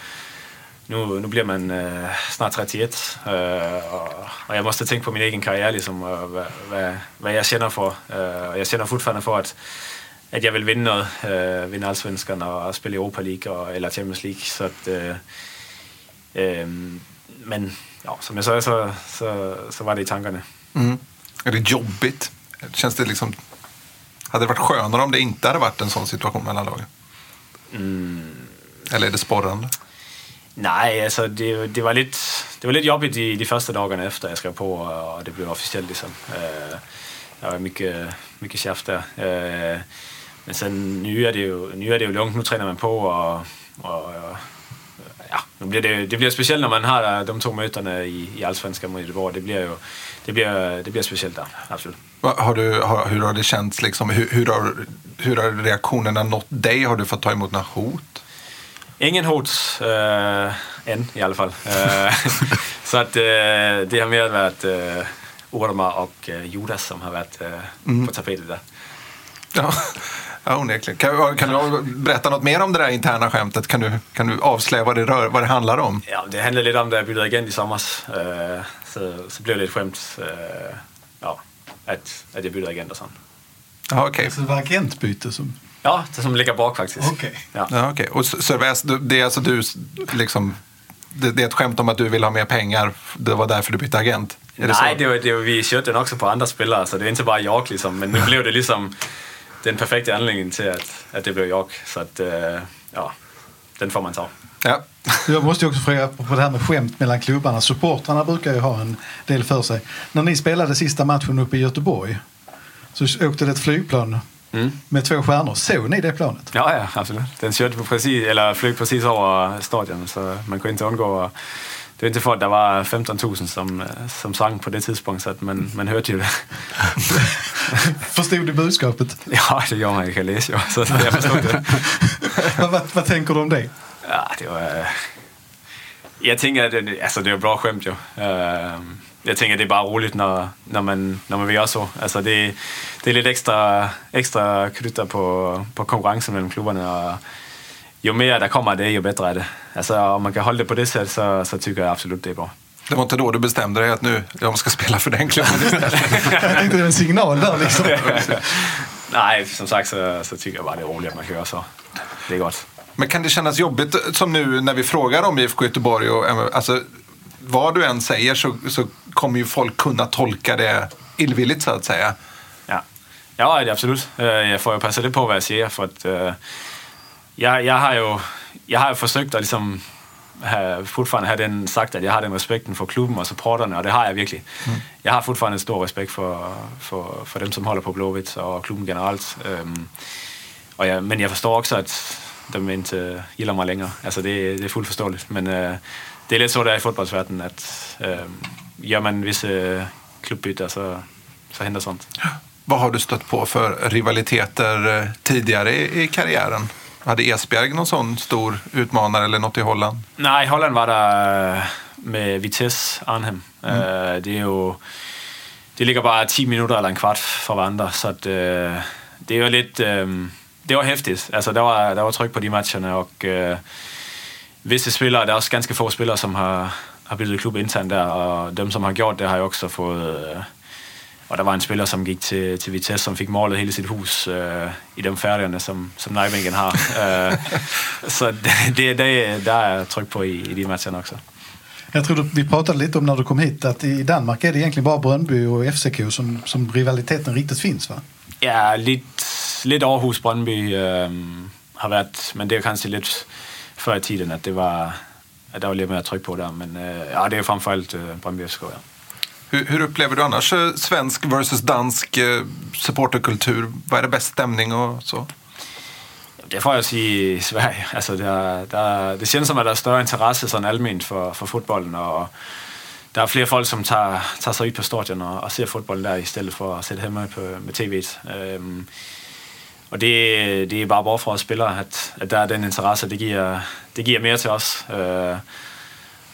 nu, nu bliver man øh, snart 31, øh, og, og jeg måste tænke på min egen karriere, ligesom, og hvad, hvad, hvad jeg kender for. Øh, og jeg kender fortfarande for, at, at jeg vil vinde noget, øh, vinde allsvenskan og spille Europa League og, eller Champions League. Så at, øh, øh, men ja, som jeg sagde, så, så, så var det i tankerne. Mm. Är det jobbigt? Känns det liksom... Hade det varit skönare om det inte hade varit en sån situation mellan lagen? Eller är det sporrande? Nej, alltså det, det, var lite det var lite jobbigt de, de första dagarna efter jag skrev på, och det blev officiellt. Liksom. Eh, det var mycket, mycket tjafs där. Eh, men sen nu är det ju nu är det ju lugnt, nu tränar man på, och, och ja, nu blir det, det blir speciellt när man har de två mötena i, i Allsvenskan mot Göteborg. Det blir ju det blir, det blir speciellt där, absolut. Har du, har, hur har det känts? Liksom, hur, hur, har, hur har reaktionerna nått dig? Har du fått ta emot några hot? Ingen hot øh, end, i alle fald. Øh, [LAUGHS] så at, øh, det har mere været øh, Orma og øh, Judas, som har været øh, på tapetet der. Ja, ja onekligen. Kan, kan du berätta något mer om det där interna skämtet? Kan du, kan du avslöja vad det, rör, vad det handlar om? Ja, det handlede lidt om, da jeg byttede agent i sommer. Øh, så, så blev det skæmt, øh, ja, jeg byttede agent og sådan. Ja, okej. Så det var agentbyte som... Ja, det som ligger bak faktisk. Okej. Ja. Ja, okej. Och så- Servais, det är alltså du liksom... Det, det är ett skämt om att du vill ha mer pengar. Det var därför du bytte agent. Är det Nej, så? det var, det var, vi köpte den också på andra spelare, så det är inte bara jag liksom. Men nu [LAUGHS] blev det liksom den perfekta anledningen till att, att det blev jag. Så att, øh, ja, den får man ta. Ja. Jag måste också fråga på det här med skämt mellan klubbarna. Supportrarna brukar ju ha en del för sig. När ni spelade sista matchen uppe i Göteborg så åkte det ett flygplan med två stjärnor. Såg ni det planet? Ja, ja, absolut. Den körde på precis, eller flög precis över stadion, så man kunde inte undgå att det var inte för att det var 15 000 som, som sang på det tidspunkt, så att man, man hörde ju det. [LAUGHS] Förstod du budskapet? Ja, det gör man ju, kan läsa ju. Så jag förstod det. [LAUGHS] vad, vad, vad tänker du om det? Ja, det var... øh, Jeg tænker, at det, altså, det er jo bra skämt jo. Øh, jeg tænker, det er bare roligt, når, når, man, når man vil også så. Altså, det, det er lidt ekstra, ekstra krytter på, på konkurrencen mellem klubberne, og jo mere der kommer det, jo bedre er det. Altså, om man kan holde det på det sæt, så, så tycker jag absolut, det är bra. Det var inte då du bestämde dig att nu jag ska spela för den klubben istället? [LAUGHS] Jag tänkte det var en signal där liksom. [LAUGHS] Nej, som sagt, så, så tycker jag bara, det är roligt, att man kör så. Det är gott. Men kan det kännas jobbigt som nu när vi frågar om IFK Göteborg? Och, alltså, vad du än säger så, så kommer ju folk kunna tolka det illvilligt så att säga. Ja, ja det absolut. Øh, Jeg får jo passet lidt på, hvad jeg siger, for at, øh, jeg, jeg, har jo, jeg har jo forsøgt at ligesom have, fortfarande have den sagt, at jeg har den respekten for klubben og supporterne, og det har jeg virkelig. Mm. Jeg har fortfarande en stor respekt for, for, for dem, som holder på Blåvidt og klubben generelt. Øhm, og jeg, men jeg forstår også, at de ikke gilder mig længere. Altså, det, det er fuldt forståeligt. Men øh, det er lidt så, det er i fodboldsverdenen, at øh, gør man visse klubbyter, så, så händer sånt. Vad har du stött på för rivaliteter tidigare i, i karriären? Hade Esbjerg någon sån stor utmanare eller något i Holland? Nej, Holland var øh, med Vitesse Arnhem. Mm. Uh, det er jo... Det ligger bare 10 minutter eller en kvart fra hverandre, så at, uh, det er jo lidt... Uh, det var hæftigt. Altså, der var, der var tryk på de matcherne, og uh, visse spillere, der er også ganske få spillere, som har, har byttet klub internt der, og dem, som har gjort det, har jo også fået... Uh, og der var en spiller, som gik til, til Vitesse, som fik målet hele sit hus øh, i de færdigerne, som, som Nijmegen har. øh, så det, det, der er tryk på i, i de matcherna också. Jag tror vi pratade lite om när du kom hit att i Danmark är det egentligen bara Brøndby och FCK som, som rivaliteten riktigt finns va? Ja, lite, lite Aarhus Brøndby øh, har varit, men det är kanske lite før i tiden att det var, att det var lite mer tryck på där. Men øh, ja, det är framförallt øh, Brøndby FCK. Ja. Hur, hur, upplever du annars eh, svensk versus dansk eh, supporterkultur? Vad är det bäst stämning och så? Det får jag sige i Sverige. [LAUGHS] Altså, der, der, det känns som att det är större intresse sådan allmänt för, för fotbollen. Och der er flere folk, som tager, tager sig ud på stadion og, og ser fodbold der, i stedet for at sætte hjemme på, med tv'et. Øhm, og det, det er bare bra for os spillere, at, at der er den interesse, det giver, det giver mere til os. Øh,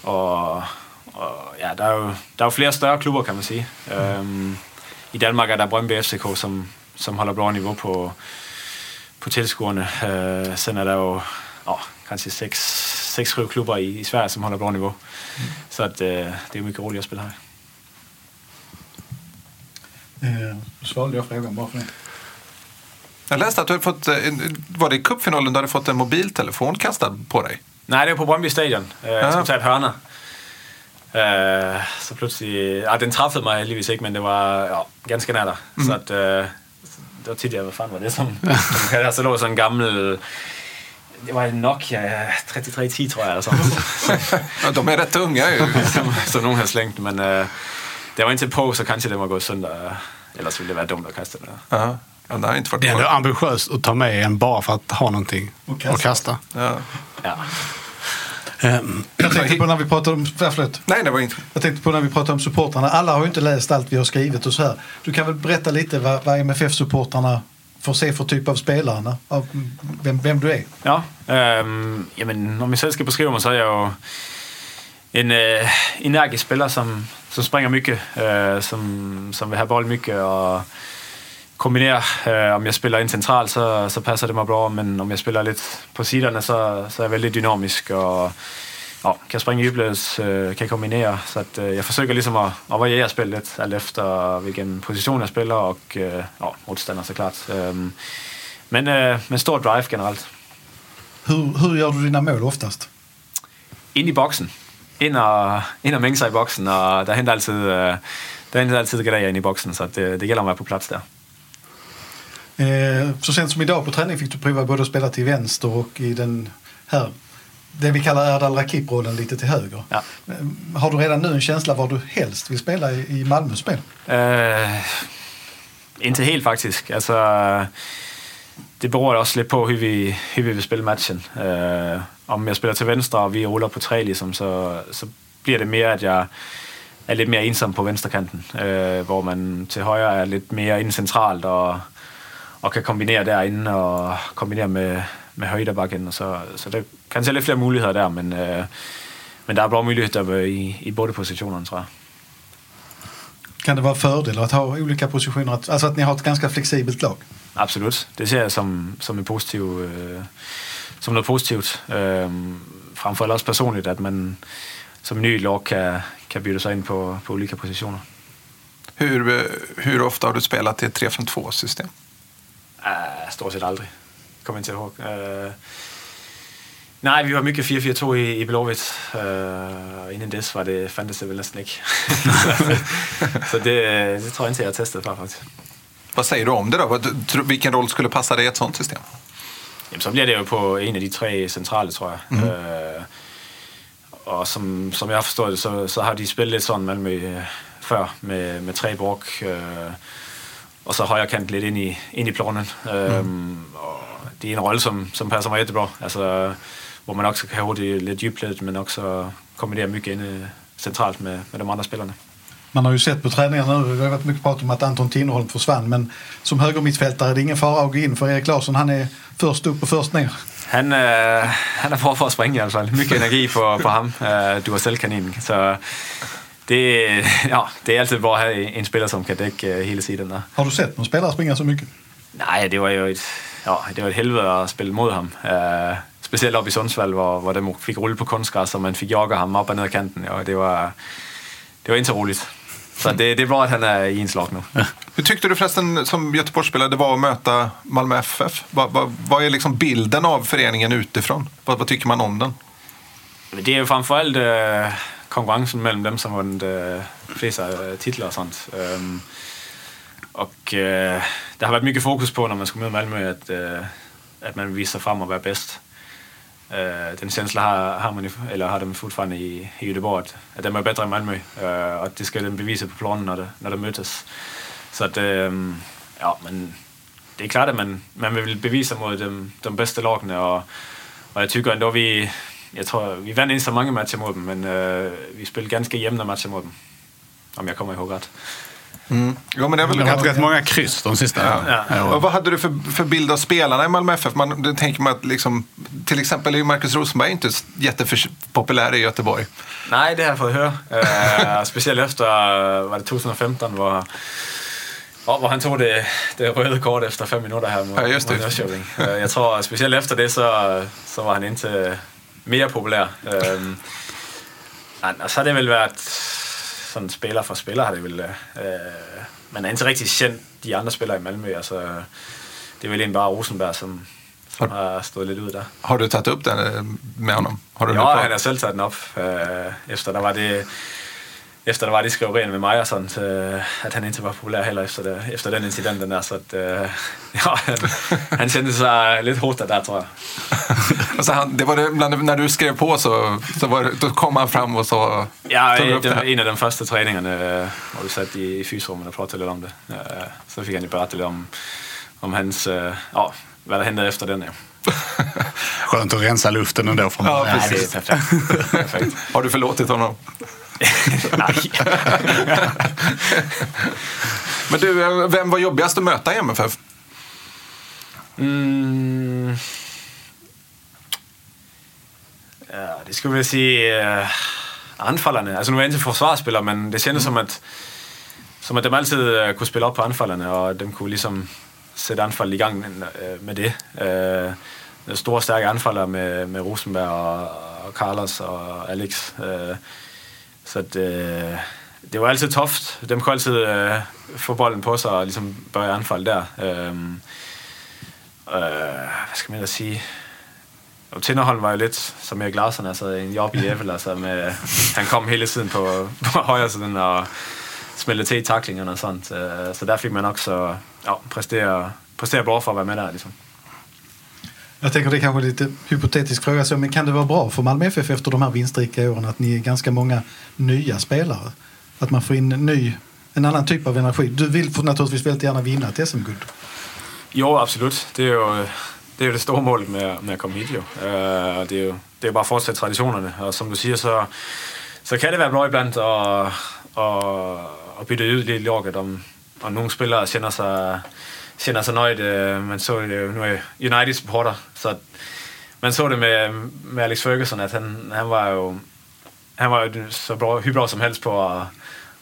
og og ja, der er, jo, der er jo flere større klubber, kan man sige. Mm. Øhm, I Danmark er der Brøndby FCK, som, som holder blå niveau på, på tilskuerne. Øh, sen er der jo åh, kanskje seks, seks klubber i, i Sverige, som holder blå niveau. Mm. Så at, øh, det er jo mycket roligt at spille her. Eh, svarade jag frågan bara för det. Jag läste att du hade fått, var det i cupfinalen du hade fått en mobiltelefon kastad på dig? Nej, det var på Brøndby Stadion. Jag skulle tage et hörner. Uh, så pludselig... Ja, den træffede mig heldigvis ikke, men det var ja, ganske nær der. Mm. Så at, uh, det var tit, jeg, hvad fanden var det som... som kan, så lå sådan en gammel... Det var en Nokia 3310, tror jeg. Eller sådan. [LAUGHS] ja, de är rätt tunga ju. [LAUGHS] som, som nogen har slängt, men uh, det var inte på, så kanske det var gået sönder. Ellers ville det være dumt at kaste det. Ja. Ja, det, har inte varit det är ändå ambitiöst att ta med en bara för att ha någonting att kasta. kasta. Ja. ja. Um, jag tänkte på när vi pratade om... Förlåt. Nej, det var inte. Jag tänkte på när vi pratade om supportrarna. Alla har ju inte läst allt vi har skrivit och så här. Du kan väl berätta lite vad, vad MFF-supportrarna får se för typ av spelare? Av vem, vem du är? Ja, um, jamen, om jag selv skal beskrive mig, så är jag en uh, energisk spelare som, som springer mycket, uh, som, som vill ha boll mycket och kombinere. Øh, om jeg spiller ind centralt, så, så passer det mig bra, men om jeg spiller lidt på siderne, så, så er jeg väldigt dynamisk og ja, kan springe i ybløs, øh, kan kombinere. Så at, øh, jeg forsøger ligesom at, at variere spillet lidt, alt efter hvilken position jeg spiller, og øh, ja, modstander så klart. Øh, men øh, med stor drive generelt. Hur, hur gör du dina mål oftast? Ind i boksen. Ind og, ind og mænge sig i boksen, og der hænder altid, øh, der hænder altid grejer ind i boksen, så det, det gælder om at være på plads der. Eh, så sent som idag på träning fick du prova både att spela till vänster och i den här, det vi kallar Erdal Rakip-rollen lite till höger. Ja. Eh, har du redan nu en känsla var du helst vill spela i, Malmös spel? Uh, inte helt faktiskt. Alltså, det beror också lite på hur vi, hur vi vill spela matchen. Uh, om jag spelar till vänster och vi rullar på tre, liksom, så, så blir det mer att jag är lite mer ensam på vänsterkanten. Uh, hvor man till höger är lite mer in centralt och og kan kombinere derinde og kombinere med, med højdebakken. Så, så der kan se lidt flere muligheder der, men, øh, men der er bra muligheder i, i båda positionerna tror jag. Kan det vara fördel att ha olika positioner? Alltså att ni har ett ganska flexibelt lag? Absolut. Det ser jag som, som, en positiv, øh, som något positivt. Øh, framför allt också personligt, att man som ny lag kan, kan byta sig in på, på olika positioner. Hur, hur ofta har du spelat i ett 3-5-2-system? Uh, stort set aldrig. Kommer inte ihåg. Uh, nej, vi var mycket 4-4-2 i, i Blåvitt. Uh, innan dess var det, fandtes det väl nästan inte. [LAUGHS] så det, det tror jag inte jag testat för faktiskt. Vad säger du om det då? Vilken roll skulle passa dig i ett sånt system? Jamen, så blir det ju på en av de tre centrala tror jag. Mm. Uh, och som, som jag har förstått det så, så har de spelat lite sån Malmö øh, før med, med tre Bork øh, og så højre kant lidt ind i, ind i planen. Og det er en rolle, som, som passer mig jättebra. Altså, hvor man også kan hurtigt lidt dybledet, men också kombinera mycket in øh, centralt med, med de andra spelarna. Man har ju sett på träningarna nu, det har varit mycket prat om att Anton Tinnerholm försvann, men som högermittfältare är det ingen fara att gå in för Erik Larsson, han är först upp och först ner. Han, øh, han er bra for at springe i hvert fald. Mycket energi på, på ham. Øh, du er selv kanin. Så det, [LAUGHS] ja, det är alltid bra att ha en spelare som kan däcka øh, hela sidan. Där. Har du sett någon spelare springa så mycket? Nej, det var ju ett, ja, det var ett helvete att spela mot ham. Uh, speciellt uppe i Sundsvall, hvor, hvor de fick rulla på konstgräs och man fick jaga ham upp och ner kanten. Ja, det, var, det var inte så roligt. Så det, det är bra att han är i inslag nu. Hur tyckte du förresten som Göteborgsspelare det var att möta Malmö FF? Vad, vad, vad är liksom bilden av föreningen utifrån? Vad, vad tycker man om den? Det är ju framförallt äh, konkurrensen mellan dem som vunnit äh, eh, flest äh, eh, titlar och sånt. Ähm, och äh, eh, det har varit mycket fokus på när man ska möta Malmö att, äh, att man visar fram och vara bäst. Den känslan har, har, man ju, eller har de fortfarande i, i Göteborg, att, att de är bättre än Malmö. Uh, och det ska de bevisa på planen när, de, när de mötes. Så att, ja, men det är klart att man, man vill bevisa mot de, de bästa lagen och, och jag tycker ändå vi, jag tror vi vann inte så många matcher mot dem, men uh, vi spelade ganska jämna matcher mot dem. Om jag kommer ihåg rätt. Mm. Jo, men det är väl har haft rätt många kryss de sista Ja. åren. Och vad hade du för, för bild av spelarna i Malmö FF? Man, då tänker man att liksom, till exempel är Marcus Rosenberg inte jättepopulär i Göteborg. Nej, det har jag fått höra. Uh, [LAUGHS] speciellt efter var det 2015 var Ja, hvor han tog det, det röda kort efter fem minuter här mot, Ja, just det. mot Norrköping. Uh, jag tror speciellt efter det så, så var han inte mer populär. Um, annars har det väl varit sådan spelare för spelare har det väl... Uh, man är inte riktigt känd de andra spelare i Malmö. Alltså, det är väl en bara Rosenberg som, som har stått lite ut där. Har du tagit upp den eh, med honom? Har du Ja, han har selv taget den op, øh, efter der var det, efter der var det skriverier med mig og sådan, så, øh, at han inte var populær heller efter, det, efter den incidenten der, så at, øh, [LAUGHS] ja, han, han kände sig lidt hotad där tror jag. Alltså [LAUGHS] han, det var det, bland, när du skrev på så, så var det, då kom han fram och så Ja, tog upp det det var en af de første træningerne, øh, hvor vi satt i, i fysrummet og pratade lidt om det. Så fik han jo berettet lidt om, om hans, ja, hvad der hentede efter den. Ja. [LAUGHS] Skönt att rensa luften ändå från Ja, början. Nej, det perfekt. perfekt. Har du förlåtit honom? Nej. [LAUGHS] Men du, eh, vem var jobbigast att möta i MFF? Mm. Ja, det skulle jag säga uh, anfallarna. Alltså nu är jag inte försvarsspelare, men det kändes som att som att de alltid uh, kunde spela upp på anfallarna och de kunde liksom sätta anfall igång med det. Stora starka anfallare med, med Rosenberg och, och Carlos och Alex. Så att, eh, øh, det var alltid tufft. De kunde alltid eh, øh, få bollen på sig och liksom börja anfall där. Um, Øh, vad ska man ellers sige? Og Tinderholm var ju lite som Erik Larsson, alltså en jobbig jävel. Alltså med, han kom hela tiden på, [LAUGHS] på højre och smällde till til i tacklingarna. Så, øh, där fick man också ja, prestera, prestera bra för att vara med där. liksom. Jag tänker det är kanske lite hypotetisk fråga, så, men kan det vara bra för Malmö FF efter de här vinstrika åren att ni är ganska många nya spelare? Att man får in en ny, en annan typ av energi. Du vill naturligtvis väldigt gärna vinna ett SM-guld. Jo, absolut. Det är ju det, är det stora målet med, med att komma hit, Ju. Det är ju det är bara att fortsätta traditionerna. Och som du säger så, så kan det vara bra ibland att at, at byta ut lite i laget om, om nogle spelare känner sig, kender sig nöjd. Man såg det øh, nu är jag United supporter, så att man såg det med, med Alex Ferguson, att han, han var ju han var ju så bra, hur bra som helst på att,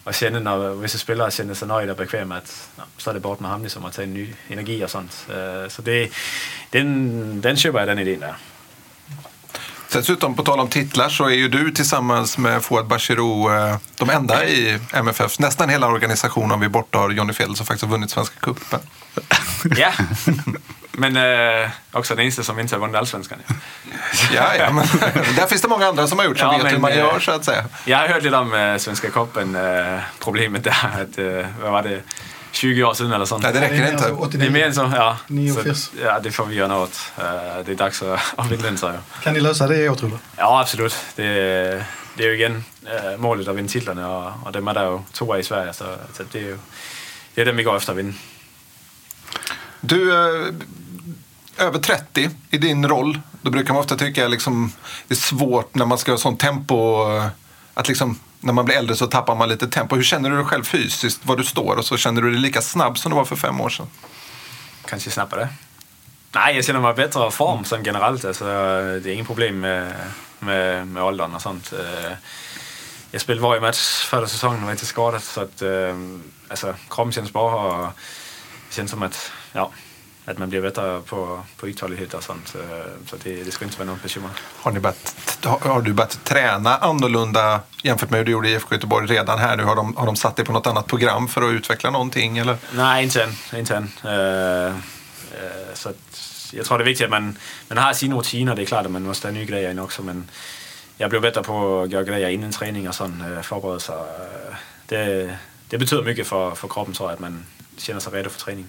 att känna när vissa spelare känner sig nöjda och bekväma att ja, så är det bort med honom liksom att ta en ny energi och sånt. Øh, så det, den, den köper jag den idén där. Dessutom, på tal om titlar, så är ju du tillsammans med Fouad Bachirou eh, de enda i MFF, nästan hela organisationen om vi bortar Johnny Fjell som faktiskt har vunnit Svenska cupen. [LAUGHS] Ja, men eh, också den eneste som inte har vunnit allsvenskan. Ja. Ja, ja, men [LAUGHS] där finns det många andra som har gjort som Ja, vet men, hur man eh, gör så att säga. Jag har hört lite om uh, Svenska cupen, uh, problemet där, att uh, vad var det, 20 år sedan eller sånt. Nej, det räcker inte. alltså 89. Det är mer än så, ja. Så, ja, det får vi göra något. Eh, Det är dags att, den, så jag. Kan ni lösa det i år tror du? Ja, absolut. Det, det är ju igen eh, målet att vinna titlarna och, och dem är där ju två i Sverige. Så, så det är ju det är dem vi går efter att vinna. Du, eh, över 30 i din roll, då brukar man ofta tycka liksom, det är svårt när man ska ha sånt tempo, att liksom, när man blir äldre så tappar man lite tempo. Hur känner du dig själv fysiskt, var du står och så känner du dig lika snabb som du var för fem år sedan? Kanske snabbare. Nej, jag känner mig i bättre form som generellt. Alltså, det är inget problem med, med, med åldern och sånt. Eh, jag spelade varje match förra säsongen och var inte skadad. Så att, eh, alltså, kroppen känns bra och det känns som att, ja, att man blir bättre på, på uthållighet och sånt. Så det, det ska inte vara något bekymmer. Har, ni börjat, har du börjat träna annorlunda jämfört med hur du gjorde i IFK Göteborg redan här nu? Har de, har de satt dig på något annat program för att utveckla någonting? Eller? Nej, inte än. Inte än. Eh, eh, så jag tror det är viktigt att man, man har sina rutiner. Det är klart att man måste ha nya grejer in också. Men jag blir bättre på att göra grejer innan träning och sån, eh, förberedelser. Det, det betyder mycket för, för kroppen tror jag, att man känner sig redo för träning.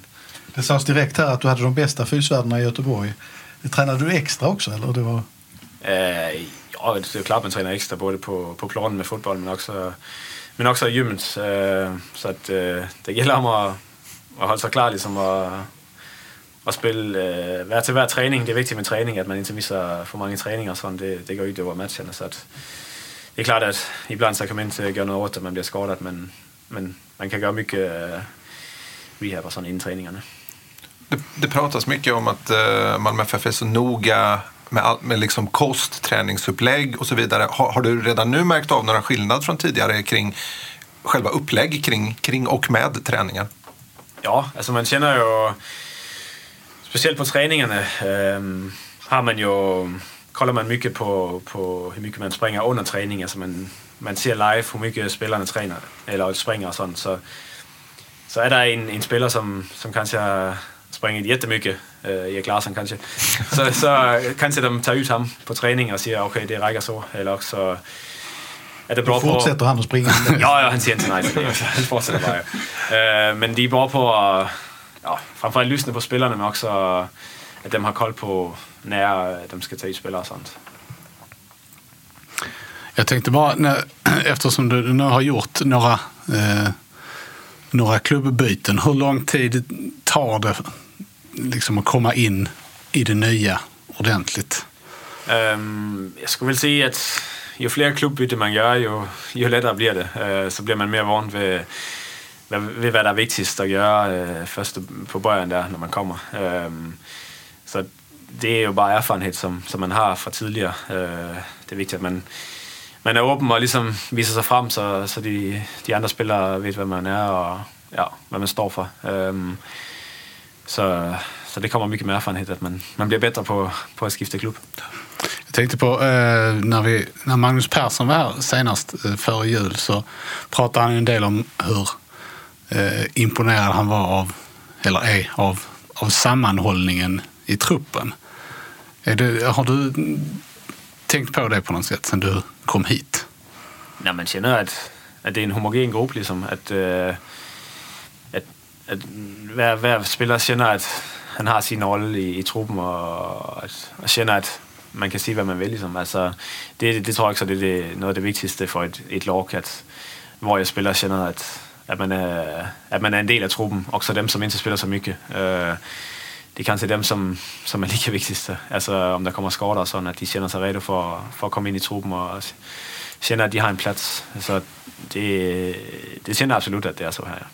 Det sades direkt här att du hade de bästa fysvärdena i Göteborg. Tränade du extra också? Eller? Det var... Eh, ja, det är klart man tränar extra både på, på planen med fotboll men också, men också i gymmet. Eh, så att, eh, det gäller om att, att hålla sig klar liksom, och, och spela, eh, vara till hver träning. Det är viktigt med träning att man inte missar för många träningar. och sånt. Det, det går ut över matcherna. Så att, det är klart att ibland så kan man inte göra något åt att man blir skadad men, men man kan göra mycket eh, rehab och sånt innan träningarna. Det, det pratas mycket om att uh, Malmö FF är så noga med, all, med liksom kost, träningsupplägg och så vidare. Har, har du redan nu märkt av några skillnader från tidigare kring själva upplägg kring, kring och med träningen? Ja, alltså man känner ju... Speciellt på träningarna eh, har man ju... Kollar man mycket på, på hur mycket man springer under träning. Alltså man, man ser live hur mycket spelarna tränar eller springer och sånt. Så, så är det en, en spelare som, som kanske sprungit jättemycket, eh, Erik Larsson kanske, så, så kanske de tar ut ham på träning och säger okej det räcker så. Eller också är det bra Då på... fortsätter han att springa. [LAUGHS] Ja, ja, han säger inte nej till det. [LAUGHS] Han fortsätter bara. Eh, men de är bra på att ja, framförallt lyssna på spelarna men också att de har koll på när de ska ta ut spelare och sånt. Jag tänkte bara, när, [CLEARS THROAT] eftersom du nu har gjort några, eh, några klubbbyten, hur lång tid tar det liksom att komma in i det nya ordentligt? Um, jag skulle väl säga att ju fler klubbyten man gör, ju, ju lättare blir det. Uh, så blir man mer van vid, vid, vid vad det är viktigast att göra uh, först på början där när man kommer. Um, så det är ju bara erfarenhet som, som man har från tidigare. Uh, det är viktigt att man, man är öppen och liksom visar sig fram så, så de, de andra spelarna vet vad man är och ja, vad man står för. Ehm, så, så det kommer mycket med erfarenhet att man, man blir bättre på, på att skifta klubb. Jag tänkte på eh, när, vi, när Magnus Persson var här senast eh, före jul så pratade han en del om hur eh, imponerad han var av, eller är, av, av sammanhållningen i truppen. Är det, har du tänkt på det på något sätt sen du kom hit? när man känner att, att det är en homogen grupp. Liksom, att, äh, at hver, hver spiller känner att han har sin roll i, i truppen och, att, och känner att man kan säga vad man vill. Ligesom. Altså, det, det tror jag så det är det, noget af det viktigaste för ett, ett lag. hvor varje spelare känner att, at, man är, at man er en del av truppen. Också dem som inte spelar så mycket. Äh, øh, det är kanske dem som, som är lika viktigaste. Alltså om det kommer skador och sånt, att de känner sig redo för, för att komma in i truppen och känner att de har en plats. Så det, det känner jag absolut att det är så här.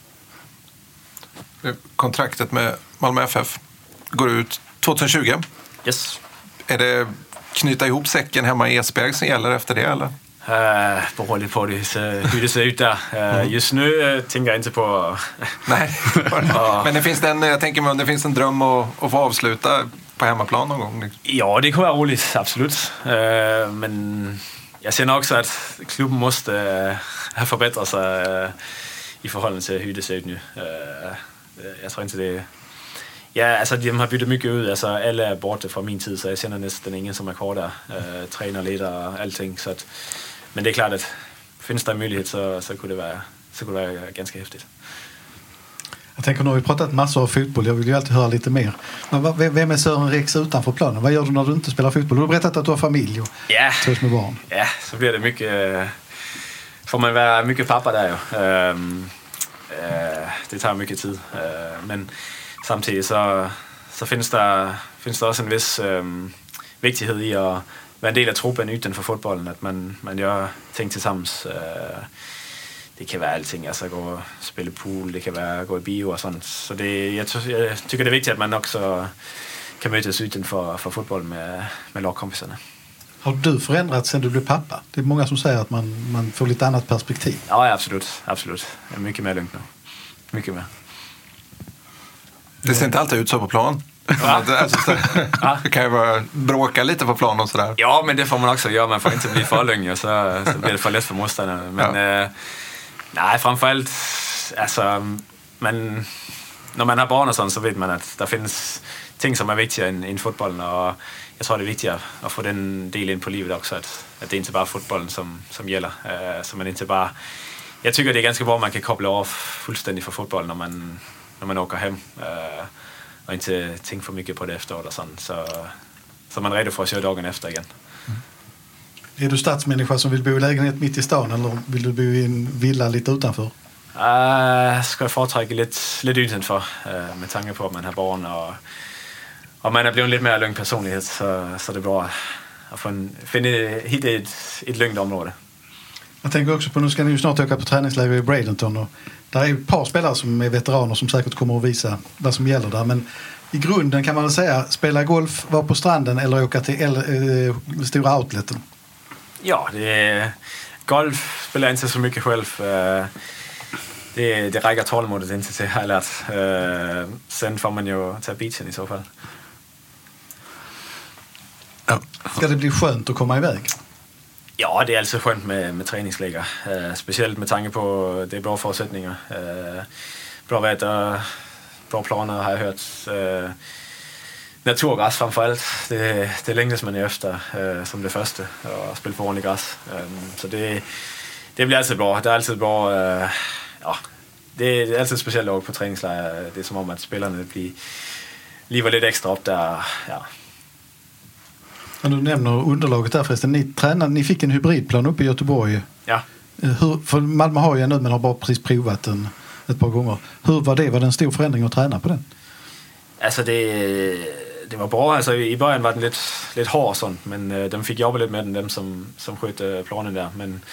Kontraktet med Malmö FF går ut 2020. Yes. Är det knyta ihop säcken hemma i Esbjerg som gäller efter det eller? Uh, beror lite på det, hur det ser ut där. Uh, just nu uh, tänker jag inte på... Nej, [LAUGHS] men det finns en, jag tänker mig om det finns en dröm att, att få avsluta på hemmaplan någon gång. liksom. ja, det kunne vara roligt, absolut. Men jag känner också att klubben måste förbättra sig i förhållande till hur det ser ut nu. Uh, jag tror inte det... Ja, alltså de har bytt mycket ut. Alltså, alla är borta från min tid så jag känner nästan ingen som är kvar där. Uh, tränare, ledare, allting. Så att, men det är klart att finns det en möjlighet så, så, kunde det vara, så kunde det vara ganska häftigt. Jag tänker nu har vi pratat massor av fotboll. Jag vill ju alltid höra lite mer. Men vem är Sören Rex utanför planen? Vad gör du när du inte spelar fotboll? Du har berättat att du har familj och Ja, två små barn. ja, så blir det mycket... eh, Får man vara mycket pappa där ju. Eh, Eh, det tar mycket tid. Eh, men samtidigt så, så finns, det, finns det också en viss um, øh, vigtighed i att vara en del av truppen utanför fotbollen. Att man, man gör ting tillsammans. Øh, det kan vara allting, alltså gå och spela pool, det kan vara gå i bio och sånt. Så det, jag, jag tycker det är viktigt att man också kan mötas utanför för fotboll med, med lagkompisarna. Har du förändrats sen du blev pappa? Det är många som säger att man, man får lite annat perspektiv. Ja, ja, absolut. absolut. Jag är mycket mer lugnt nu. Mycket mer. Det ser inte alltid ut så på plan. [LAUGHS] Alltså, så- det kan ju vara, bråka lite på plan och sådär. Ja, men det får man också göra. Man får inte bli för lugn, så, så blir det för lätt för motståndarna. Men Ja. eh, nej, framförallt, alltså, man, när man har barn och sånt så vet man att det finns ting som är viktigare än, än fotbollen. Och jag tror det är viktigare att få den delen på livet också. Att, att det inte bara är fotbollen som, som gäller. Eh, så man inte bara... Jag tycker det är ganska bra att man kan koppla av fullständigt för fotbollen när man, när man åker hem. Eh, och inte tänka för mycket på det efteråt och sånt. Så, så man är redo för att köra dagen efter igen. Är du stadsmänniska som vill bo i lägenhet mitt i stan eller vill du bo i en villa lite utanför? Uh, ska jag foretrække lidt, lidt udenfor, uh, med tanke på, at man har barn, og, og man er blevet lidt mere lugn personlighed, så, så det er bra at få en, finde, hitte et, et lugnt område. Jag tänker också på, nu ska ni ju snart åka på träningsläger i Bradenton och där är ju ett par spelare som är veteraner som säkert kommer att visa vad som gäller där. Men i grunden kan man väl säga spela golf, vara på stranden eller åka till el, eh, stora outleten. Ja, det er, golf spiller jeg inte så mycket själv. Uh, det, det rækker tålmodet indtil til, har jeg lært. Uh, sen får man jo tage beachen i så fall. Ja. Ska det bli skönt att komma iväg? Ja, det er altid skönt med, med træningslægger. Uh, specielt med tanke på, det er bra forudsætninger. Uh, bra väder, bra planer har jeg hørt. Uh, naturgræs frem alt. Det, det længdes man efter uh, som det første, at spille på ordentligt græs. Um, så det, det bliver altid bra. Det er altid bra. Uh, ja, det, det er altid specielt at åke på træningslejr. Det er som om, at spillerne bliver, lever lidt ekstra op der. Ja, Men du nämner underlaget där förresten. Ni, tränade, ni fick en hybridplan uppe i Göteborg. ja. Eh, Hur, för Malmö har ju en nu men har bara precis provat den ett par gånger. Hur var det? Var det en stor förändring att träna på den? Altså, det, det var bra. Altså, i början var den lidt, lidt hård sådan, men øh, dem fik jobbet lidt med den, dem som, som skötte planen der. Men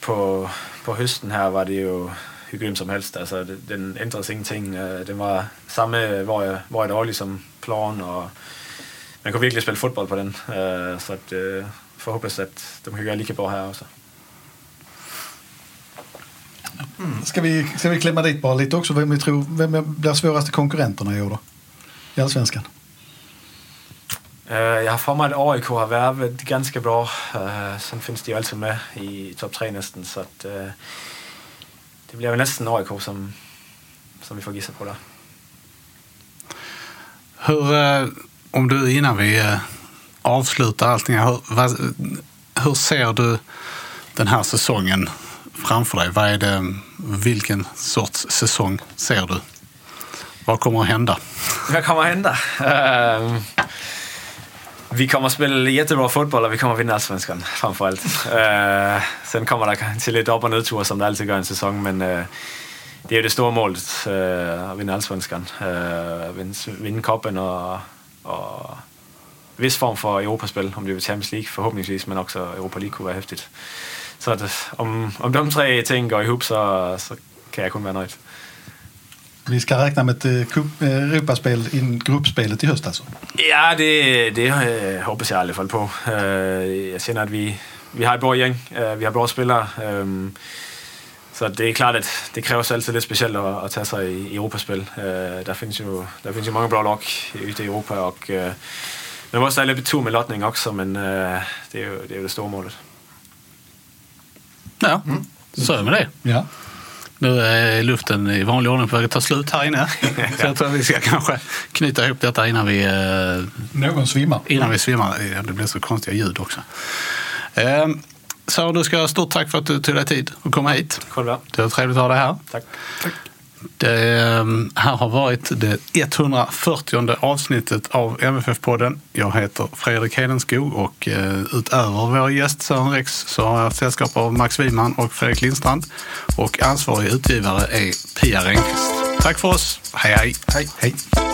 på, på høsten her var det jo hyggeligt som helst. Altså, det, den ændrede sig ingenting. Øh, den var samme, hvor jeg, hvor jeg dårlig som plan, og man kunne virkelig spille fodbold på den. Øh, så at, øh, forhåbentlig, at de kan gøre lige bra her også. Ska vi, ska vi klämma dit bara lite också vem vi tror vem blir svåraste konkurrenterna i år då? I Allsvenskan. Øh, jeg har for mig, at AIK har været ganske bra. Sådan findes de jo altid med i top 3 næsten, så at, øh, det bliver jo næsten AIK, som, som vi får gissa på der. Hur, eh, om du innan vi eh, avslutar allting, hur, vad, hur ser du den här säsongen framför dig? Vad är det, vilken sorts säsong ser du? Vad kommer att hända? Vad kommer att hända? Øh, vi kommer att spela jättebra fotboll och vi kommer att vinna Allsvenskan, framför allt. Ehm, sen kommer det kanske lite upp och nedtur, som det alltid gör en säsong, men uh, det är det stora målet, eh, att vinna Allsvenskan. Ehm, vinna cupen vinde og, vis form for Europaspil, om det er Champions League forhåbentligvis, men også Europa League kunne være hæftigt. Så at, om, om de tre ting går ihop, så, så kan jeg kun være nöjd. Vi ska räkna med ett eh, cup- eh, Europaspel in gruppspelet i höst alltså. Ja, det, det øh, hoppas jeg i hvert fald på. Øh, jeg kender, at vi, vi har et bra gæng. Øh, vi har bra spillere. Så det er klart, at det kræver altid lidt specielt at, at tage sig i, i Europaspil. Øh, der, findes jo, der findes jo mange bra lag ute i Europa, og øh, man må også have lidt tur med lotning også, men øh, det, er jo, det er jo det store målet. Ja, så är det med det. Ja. Nu är luften i vanlig ordning på väg att ta slut här inne. [LAUGHS] Så jag tror att vi ska kanske knyta ihop detta innan vi, Någon svimmar. innan vi svimmar. Det blir så konstiga ljud också. Eh, Så du ska ha stort tack för att du tog dig tid att komma hit. Själva. Det var trevligt att ha dig här. Tak. Det ehm, här har varit det 140 avsnittet av MFF-podden. Jag heter Fredrik Hedenskog och eh, utöver vår gäst Sören Rex så har jag sällskap av Max Wiman och Fredrik Lindstrand. Och ansvarig utgivare är Pia Renqvist. Tack för oss. Hej, hej. Hej. Hej.